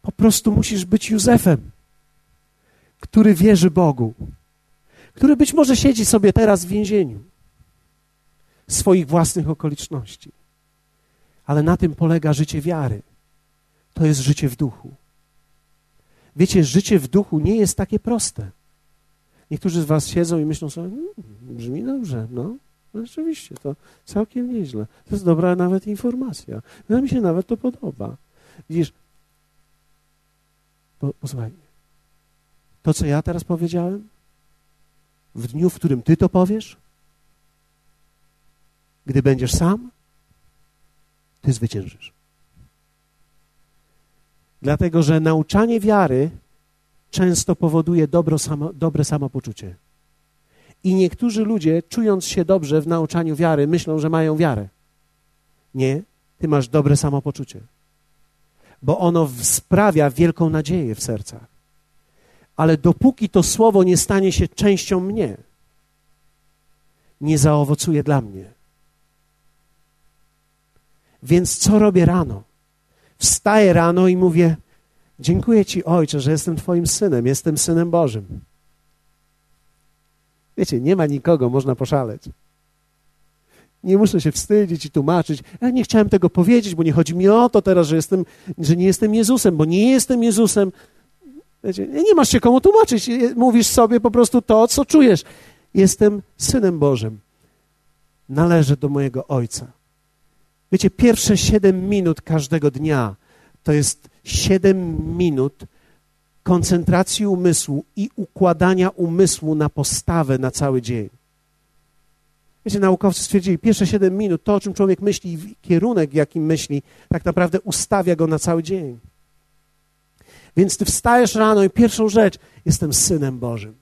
Po prostu musisz być Józefem, który wierzy Bogu, który być może siedzi sobie teraz w więzieniu swoich własnych okoliczności. Ale na tym polega życie wiary. To jest życie w duchu. Wiecie, życie w duchu nie jest takie proste. Niektórzy z Was siedzą i myślą sobie, mmm, brzmi dobrze, no, no rzeczywiście, to całkiem nieźle. To jest dobra nawet informacja. Mi się nawet to podoba. Widzisz, po, posłuchaj, to co ja teraz powiedziałem, w dniu, w którym Ty to powiesz, gdy będziesz sam, Ty zwyciężysz. Dlatego, że nauczanie wiary często powoduje dobro samo, dobre samopoczucie. I niektórzy ludzie, czując się dobrze w nauczaniu wiary, myślą, że mają wiarę. Nie, ty masz dobre samopoczucie, bo ono sprawia wielką nadzieję w sercach. Ale dopóki to słowo nie stanie się częścią mnie, nie zaowocuje dla mnie. Więc co robię rano? Wstaję rano i mówię: Dziękuję Ci, Ojcze, że jestem Twoim synem, jestem synem Bożym. Wiecie, nie ma nikogo, można poszaleć. Nie muszę się wstydzić i tłumaczyć. Ja nie chciałem tego powiedzieć, bo nie chodzi mi o to teraz, że, jestem, że nie jestem Jezusem, bo nie jestem Jezusem. Wiecie, nie masz się komu tłumaczyć. Mówisz sobie po prostu to, co czujesz. Jestem synem Bożym. Należę do mojego Ojca. Wiecie, pierwsze siedem minut każdego dnia to jest siedem minut koncentracji umysłu i układania umysłu na postawę na cały dzień. Wiecie, naukowcy stwierdzili, pierwsze siedem minut, to o czym człowiek myśli, kierunek, jakim myśli, tak naprawdę ustawia go na cały dzień. Więc ty wstajesz rano i pierwszą rzecz, jestem synem Bożym.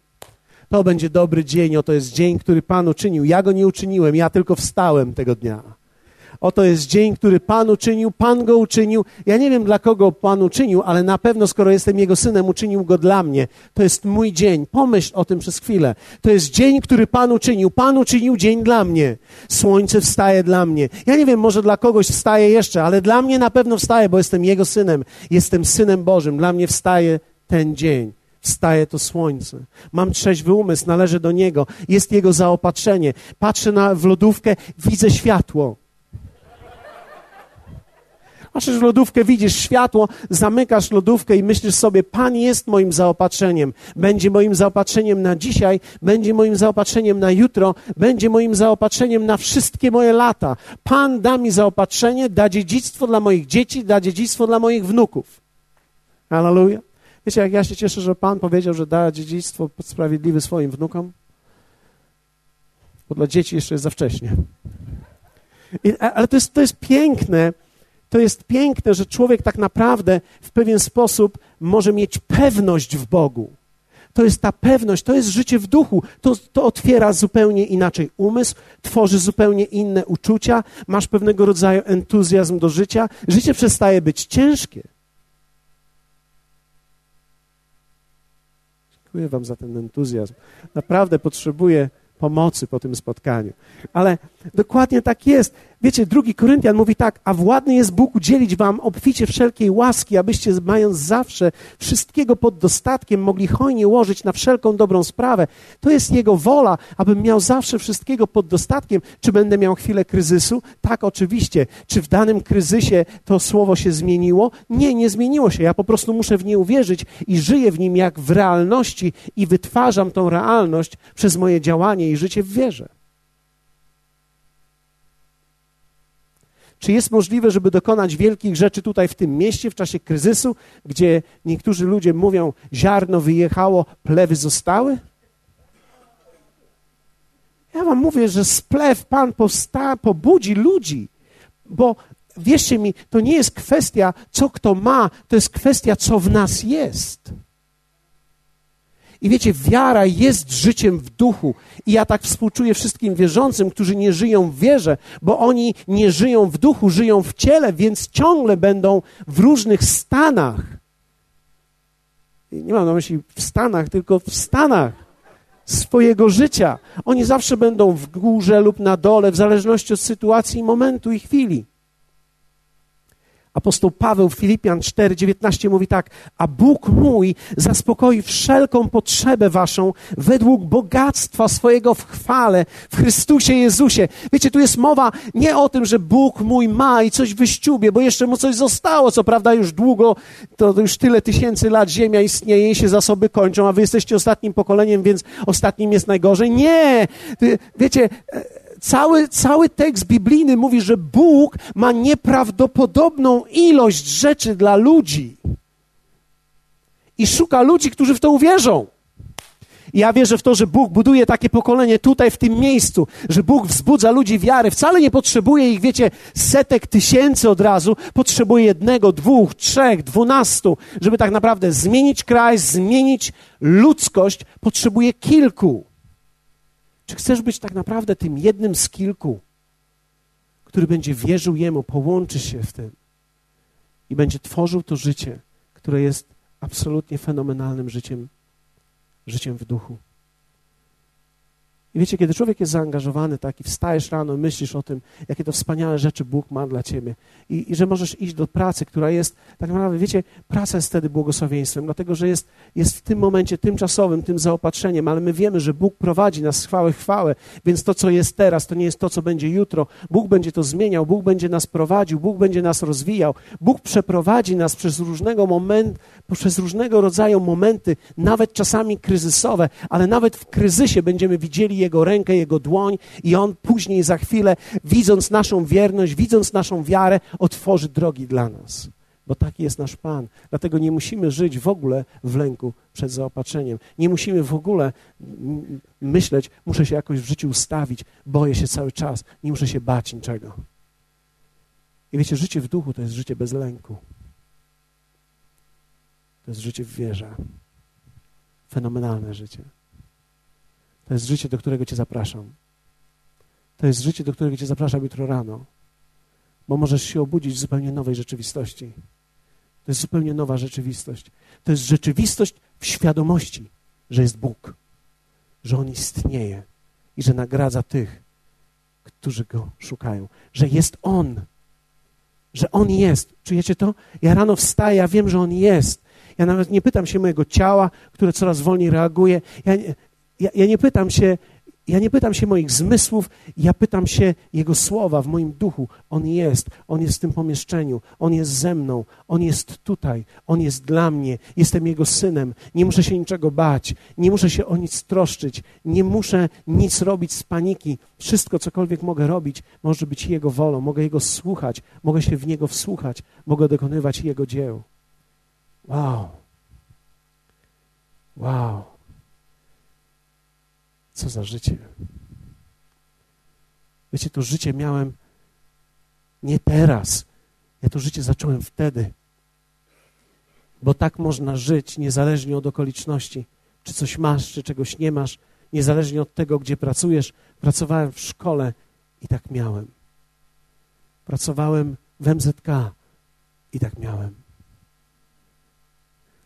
To będzie dobry dzień, oto jest dzień, który Pan uczynił. Ja go nie uczyniłem, ja tylko wstałem tego dnia. Oto jest dzień, który Pan uczynił, Pan go uczynił. Ja nie wiem, dla kogo Pan uczynił, ale na pewno, skoro jestem Jego synem, uczynił go dla mnie. To jest mój dzień. Pomyśl o tym przez chwilę. To jest dzień, który Pan uczynił. Pan uczynił dzień dla mnie. Słońce wstaje dla mnie. Ja nie wiem, może dla kogoś wstaje jeszcze, ale dla mnie na pewno wstaje, bo jestem Jego synem. Jestem synem Bożym. Dla mnie wstaje ten dzień wstaje to słońce. Mam trzeźwy umysł, należy do Niego, jest Jego zaopatrzenie. Patrzę na, w lodówkę, widzę światło. Patrzysz w lodówkę, widzisz światło, zamykasz lodówkę i myślisz sobie, Pan jest moim zaopatrzeniem. Będzie moim zaopatrzeniem na dzisiaj, będzie moim zaopatrzeniem na jutro, będzie moim zaopatrzeniem na wszystkie moje lata. Pan da mi zaopatrzenie, da dziedzictwo dla moich dzieci, da dziedzictwo dla moich wnuków. Hallelujah. Wiecie, jak ja się cieszę, że Pan powiedział, że da dziedzictwo sprawiedliwe swoim wnukom? Bo dla dzieci jeszcze jest za wcześnie. I, ale to jest, to jest piękne, to jest piękne, że człowiek tak naprawdę w pewien sposób może mieć pewność w Bogu. To jest ta pewność, to jest życie w duchu. To, to otwiera zupełnie inaczej umysł, tworzy zupełnie inne uczucia, masz pewnego rodzaju entuzjazm do życia. Życie przestaje być ciężkie. Dziękuję Wam za ten entuzjazm. Naprawdę potrzebuję pomocy po tym spotkaniu. Ale dokładnie tak jest. Wiecie, drugi Koryntian mówi tak, a władny jest Bóg udzielić wam obficie wszelkiej łaski, abyście mając zawsze wszystkiego pod dostatkiem mogli hojnie łożyć na wszelką dobrą sprawę. To jest Jego wola, abym miał zawsze wszystkiego pod dostatkiem. Czy będę miał chwilę kryzysu? Tak, oczywiście. Czy w danym kryzysie to słowo się zmieniło? Nie, nie zmieniło się. Ja po prostu muszę w nie uwierzyć i żyję w nim jak w realności i wytwarzam tą realność przez moje działanie i życie w wierze. Czy jest możliwe, żeby dokonać wielkich rzeczy tutaj w tym mieście w czasie kryzysu, gdzie niektórzy ludzie mówią, ziarno wyjechało, plewy zostały? Ja wam mówię, że splew Pan posta, pobudzi ludzi, bo wierzcie mi, to nie jest kwestia, co kto ma, to jest kwestia, co w nas jest. I wiecie, wiara jest życiem w duchu. I ja tak współczuję wszystkim wierzącym, którzy nie żyją w wierze, bo oni nie żyją w duchu, żyją w ciele, więc ciągle będą w różnych stanach. Nie mam na myśli w stanach, tylko w stanach swojego życia. Oni zawsze będą w górze lub na dole, w zależności od sytuacji, momentu i chwili. Apostoł Paweł w Filipian 4:19 mówi tak: A Bóg mój zaspokoi wszelką potrzebę waszą według bogactwa swojego w chwale w Chrystusie Jezusie. Wiecie, tu jest mowa nie o tym, że Bóg mój ma i coś wyściubie, bo jeszcze mu coś zostało. Co prawda już długo, to już tyle tysięcy lat ziemia istnieje i się zasoby kończą, a wy jesteście ostatnim pokoleniem, więc ostatnim jest najgorzej. Nie! Wiecie, cały, cały tekst biblijny mówi, że Bóg ma nieprawdopodobną ilość rzeczy dla ludzi. I szuka ludzi, którzy w to uwierzą. Ja wierzę w to, że Bóg buduje takie pokolenie tutaj, w tym miejscu, że Bóg wzbudza ludzi wiary. Wcale nie potrzebuje ich, wiecie, setek tysięcy od razu. Potrzebuje jednego, dwóch, trzech, dwunastu, żeby tak naprawdę zmienić kraj, zmienić ludzkość. Potrzebuje kilku. Czy chcesz być tak naprawdę tym jednym z kilku, który będzie wierzył Jemu, połączy się w tym i będzie tworzył to życie, które jest absolutnie fenomenalnym życiem, życiem w duchu? I wiecie, kiedy człowiek jest zaangażowany tak i wstajesz rano i myślisz o tym, jakie to wspaniałe rzeczy Bóg ma dla ciebie i, i, że możesz iść do pracy, która jest, tak naprawdę, wiecie, praca jest wtedy błogosławieństwem, dlatego, że jest, jest w tym momencie tymczasowym, tym zaopatrzeniem, ale my wiemy, że Bóg prowadzi nas z chwały chwałę, więc to, co jest teraz, to nie jest to, co będzie jutro. Bóg będzie to zmieniał, Bóg będzie nas prowadził, Bóg będzie nas rozwijał, Bóg przeprowadzi nas przez różnego moment, przez różnego rodzaju momenty, nawet czasami kryzysowe, ale nawet w kryzysie będziemy widzieli Jego rękę, Jego dłoń i On później za chwilę, widząc naszą wierność, widząc naszą wiarę, otworzy drogi dla nas. Bo taki jest nasz Pan. Dlatego nie musimy żyć w ogóle w lęku przed zaopatrzeniem. Nie musimy w ogóle myśleć, muszę się jakoś w życiu ustawić, boję się cały czas, nie muszę się bać niczego. I wiecie, życie w duchu to jest życie bez lęku. To jest życie w wierze. Fenomenalne życie. To jest życie, do którego Cię zapraszam. To jest życie, do którego Cię zapraszam jutro rano, bo możesz się obudzić w zupełnie nowej rzeczywistości. To jest zupełnie nowa rzeczywistość. To jest rzeczywistość w świadomości, że jest Bóg, że On istnieje i że nagradza tych, którzy Go szukają, że jest On, że On jest. Czujecie to? Ja rano wstaję, ja wiem, że On jest. Ja nawet nie pytam się mojego ciała, które coraz wolniej reaguje. Ja, ja, ja nie pytam się, ja nie pytam się moich zmysłów, ja pytam się Jego słowa w moim duchu. On jest, On jest w tym pomieszczeniu, On jest ze mną, On jest tutaj, On jest dla mnie, jestem Jego synem. Nie muszę się niczego bać, nie muszę się o nic troszczyć, nie muszę nic robić z paniki. Wszystko, cokolwiek mogę robić, może być Jego wolą, mogę Jego słuchać, mogę się w Niego wsłuchać, mogę dokonywać Jego dzieł. Wow. Wow. Co za życie. Wiecie, to życie miałem nie teraz. Ja to życie zacząłem wtedy. Bo tak można żyć niezależnie od okoliczności. Czy coś masz, czy czegoś nie masz, niezależnie od tego, gdzie pracujesz. Pracowałem w szkole i tak miałem. Pracowałem w MZK i tak miałem.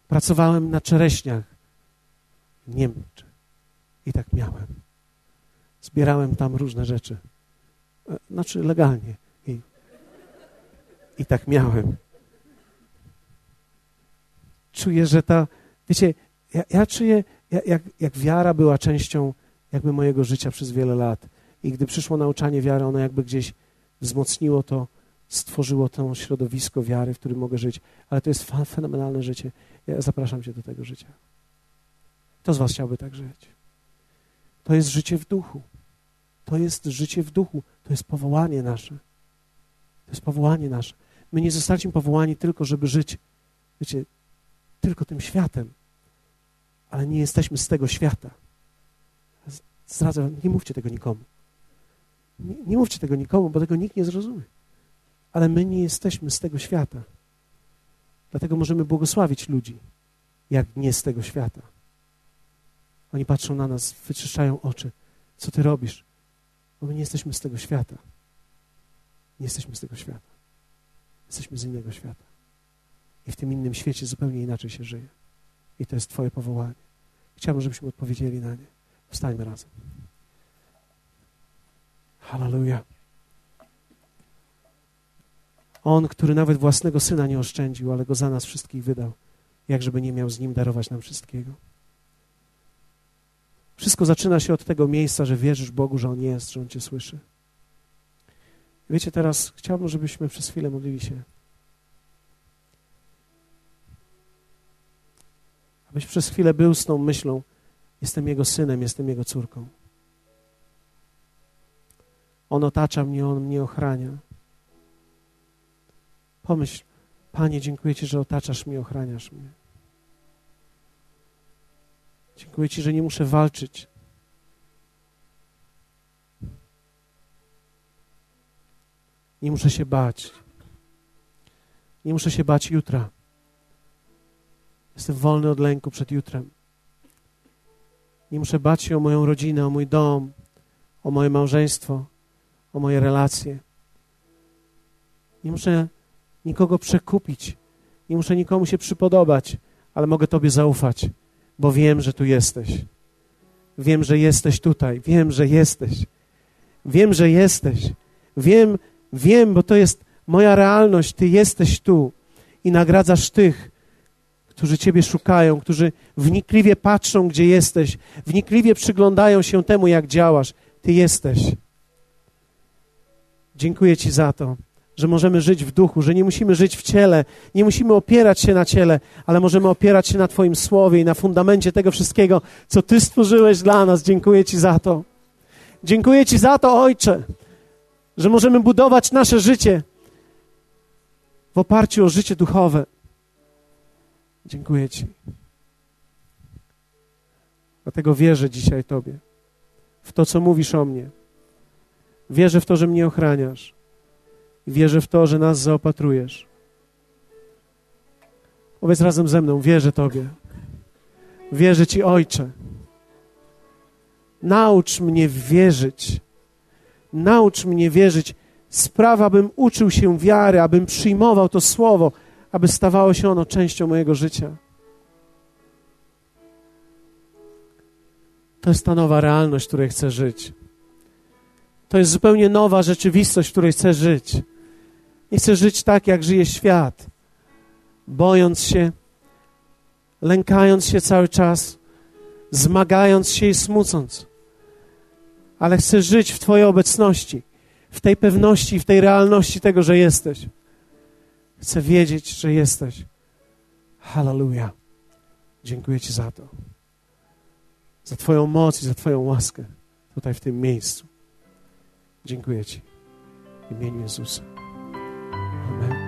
Pracowałem na czereśniach w Niemczech i tak miałem. Zbierałem tam różne rzeczy. E, znaczy legalnie. I, i tak miałem. Czuję, że ta, wiecie, ja, ja czuję, jak, jak wiara była częścią jakby mojego życia przez wiele lat. I gdy przyszło nauczanie wiary, ono jakby gdzieś wzmocniło to, stworzyło to środowisko wiary, w którym mogę żyć. Ale to jest fenomenalne życie. Ja zapraszam cię do tego życia. Kto z was chciałby tak żyć? To jest życie w duchu. To jest życie w duchu. To jest powołanie nasze. To jest powołanie nasze. My nie zostaliśmy powołani tylko, żeby żyć, wiecie, tylko tym światem, ale nie jesteśmy z tego świata. Zdradzę, nie mówcie tego nikomu. Nie, nie mówcie tego nikomu, bo tego nikt nie zrozumie. Ale my nie jesteśmy z tego świata. Dlatego możemy błogosławić ludzi, jak nie z tego świata. Oni patrzą na nas, wyczyszczają oczy. Co ty robisz? Bo my nie jesteśmy z tego świata. Nie jesteśmy z tego świata. Jesteśmy z innego świata. I w tym innym świecie zupełnie inaczej się żyje. I to jest Twoje powołanie. Chciałbym, żebyśmy odpowiedzieli na nie. Wstańmy razem. Hallelujah. On, który nawet własnego syna nie oszczędził, ale go za nas wszystkich wydał, jakżeby nie miał z nim darować nam wszystkiego. Wszystko zaczyna się od tego miejsca, że wierzysz Bogu, że On jest, że On Cię słyszy. Wiecie, teraz chciałbym, żebyśmy przez chwilę modlili się. Abyś przez chwilę był z tą myślą: Jestem Jego synem, jestem Jego córką. On otacza mnie, On mnie ochrania. Pomyśl, Panie, dziękuję Ci, że otaczasz mnie, ochraniasz mnie. Dziękuję Ci, że nie muszę walczyć. Nie muszę się bać. Nie muszę się bać jutra. Jestem wolny od lęku przed jutrem. Nie muszę bać się o moją rodzinę, o mój dom, o moje małżeństwo, o moje relacje. Nie muszę nikogo przekupić. Nie muszę nikomu się przypodobać, ale mogę Tobie zaufać, bo wiem, że tu jesteś. Wiem, że jesteś tutaj. Wiem, że jesteś. Wiem, że jesteś. Wiem, wiem, bo to jest moja realność. Ty jesteś tu i nagradzasz tych, którzy Ciebie szukają, którzy wnikliwie patrzą, gdzie jesteś, wnikliwie przyglądają się temu, jak działasz. Ty jesteś. Dziękuję Ci za to że możemy żyć w duchu, że nie musimy żyć w ciele, nie musimy opierać się na ciele, ale możemy opierać się na Twoim słowie i na fundamencie tego wszystkiego, co Ty stworzyłeś dla nas. Dziękuję Ci za to. Dziękuję Ci za to, Ojcze, że możemy budować nasze życie w oparciu o życie duchowe. Dziękuję Ci. Dlatego wierzę dzisiaj Tobie, w to, co mówisz o mnie. Wierzę w to, że mnie ochraniasz. Wierzę w to, że nas zaopatrujesz. Powiedz razem ze mną, wierzę Tobie. Wierzę Ci, Ojcze. Naucz mnie wierzyć. Naucz mnie wierzyć. Spraw, abym uczył się wiary, abym przyjmował to słowo, aby stawało się ono częścią mojego życia. To jest ta nowa realność, w której chcę żyć. To jest zupełnie nowa rzeczywistość, w której chcę żyć. Nie chcę żyć tak, jak żyje świat, bojąc się, lękając się cały czas, zmagając się i smucąc. Ale chcę żyć w Twojej obecności, w tej pewności, w tej realności tego, że jesteś. Chcę wiedzieć, że jesteś. Hallelujah. Dziękuję Ci za to. Za Twoją moc i za Twoją łaskę tutaj w tym miejscu. Dziękuję Ci. W imieniu Jezusa. Amen.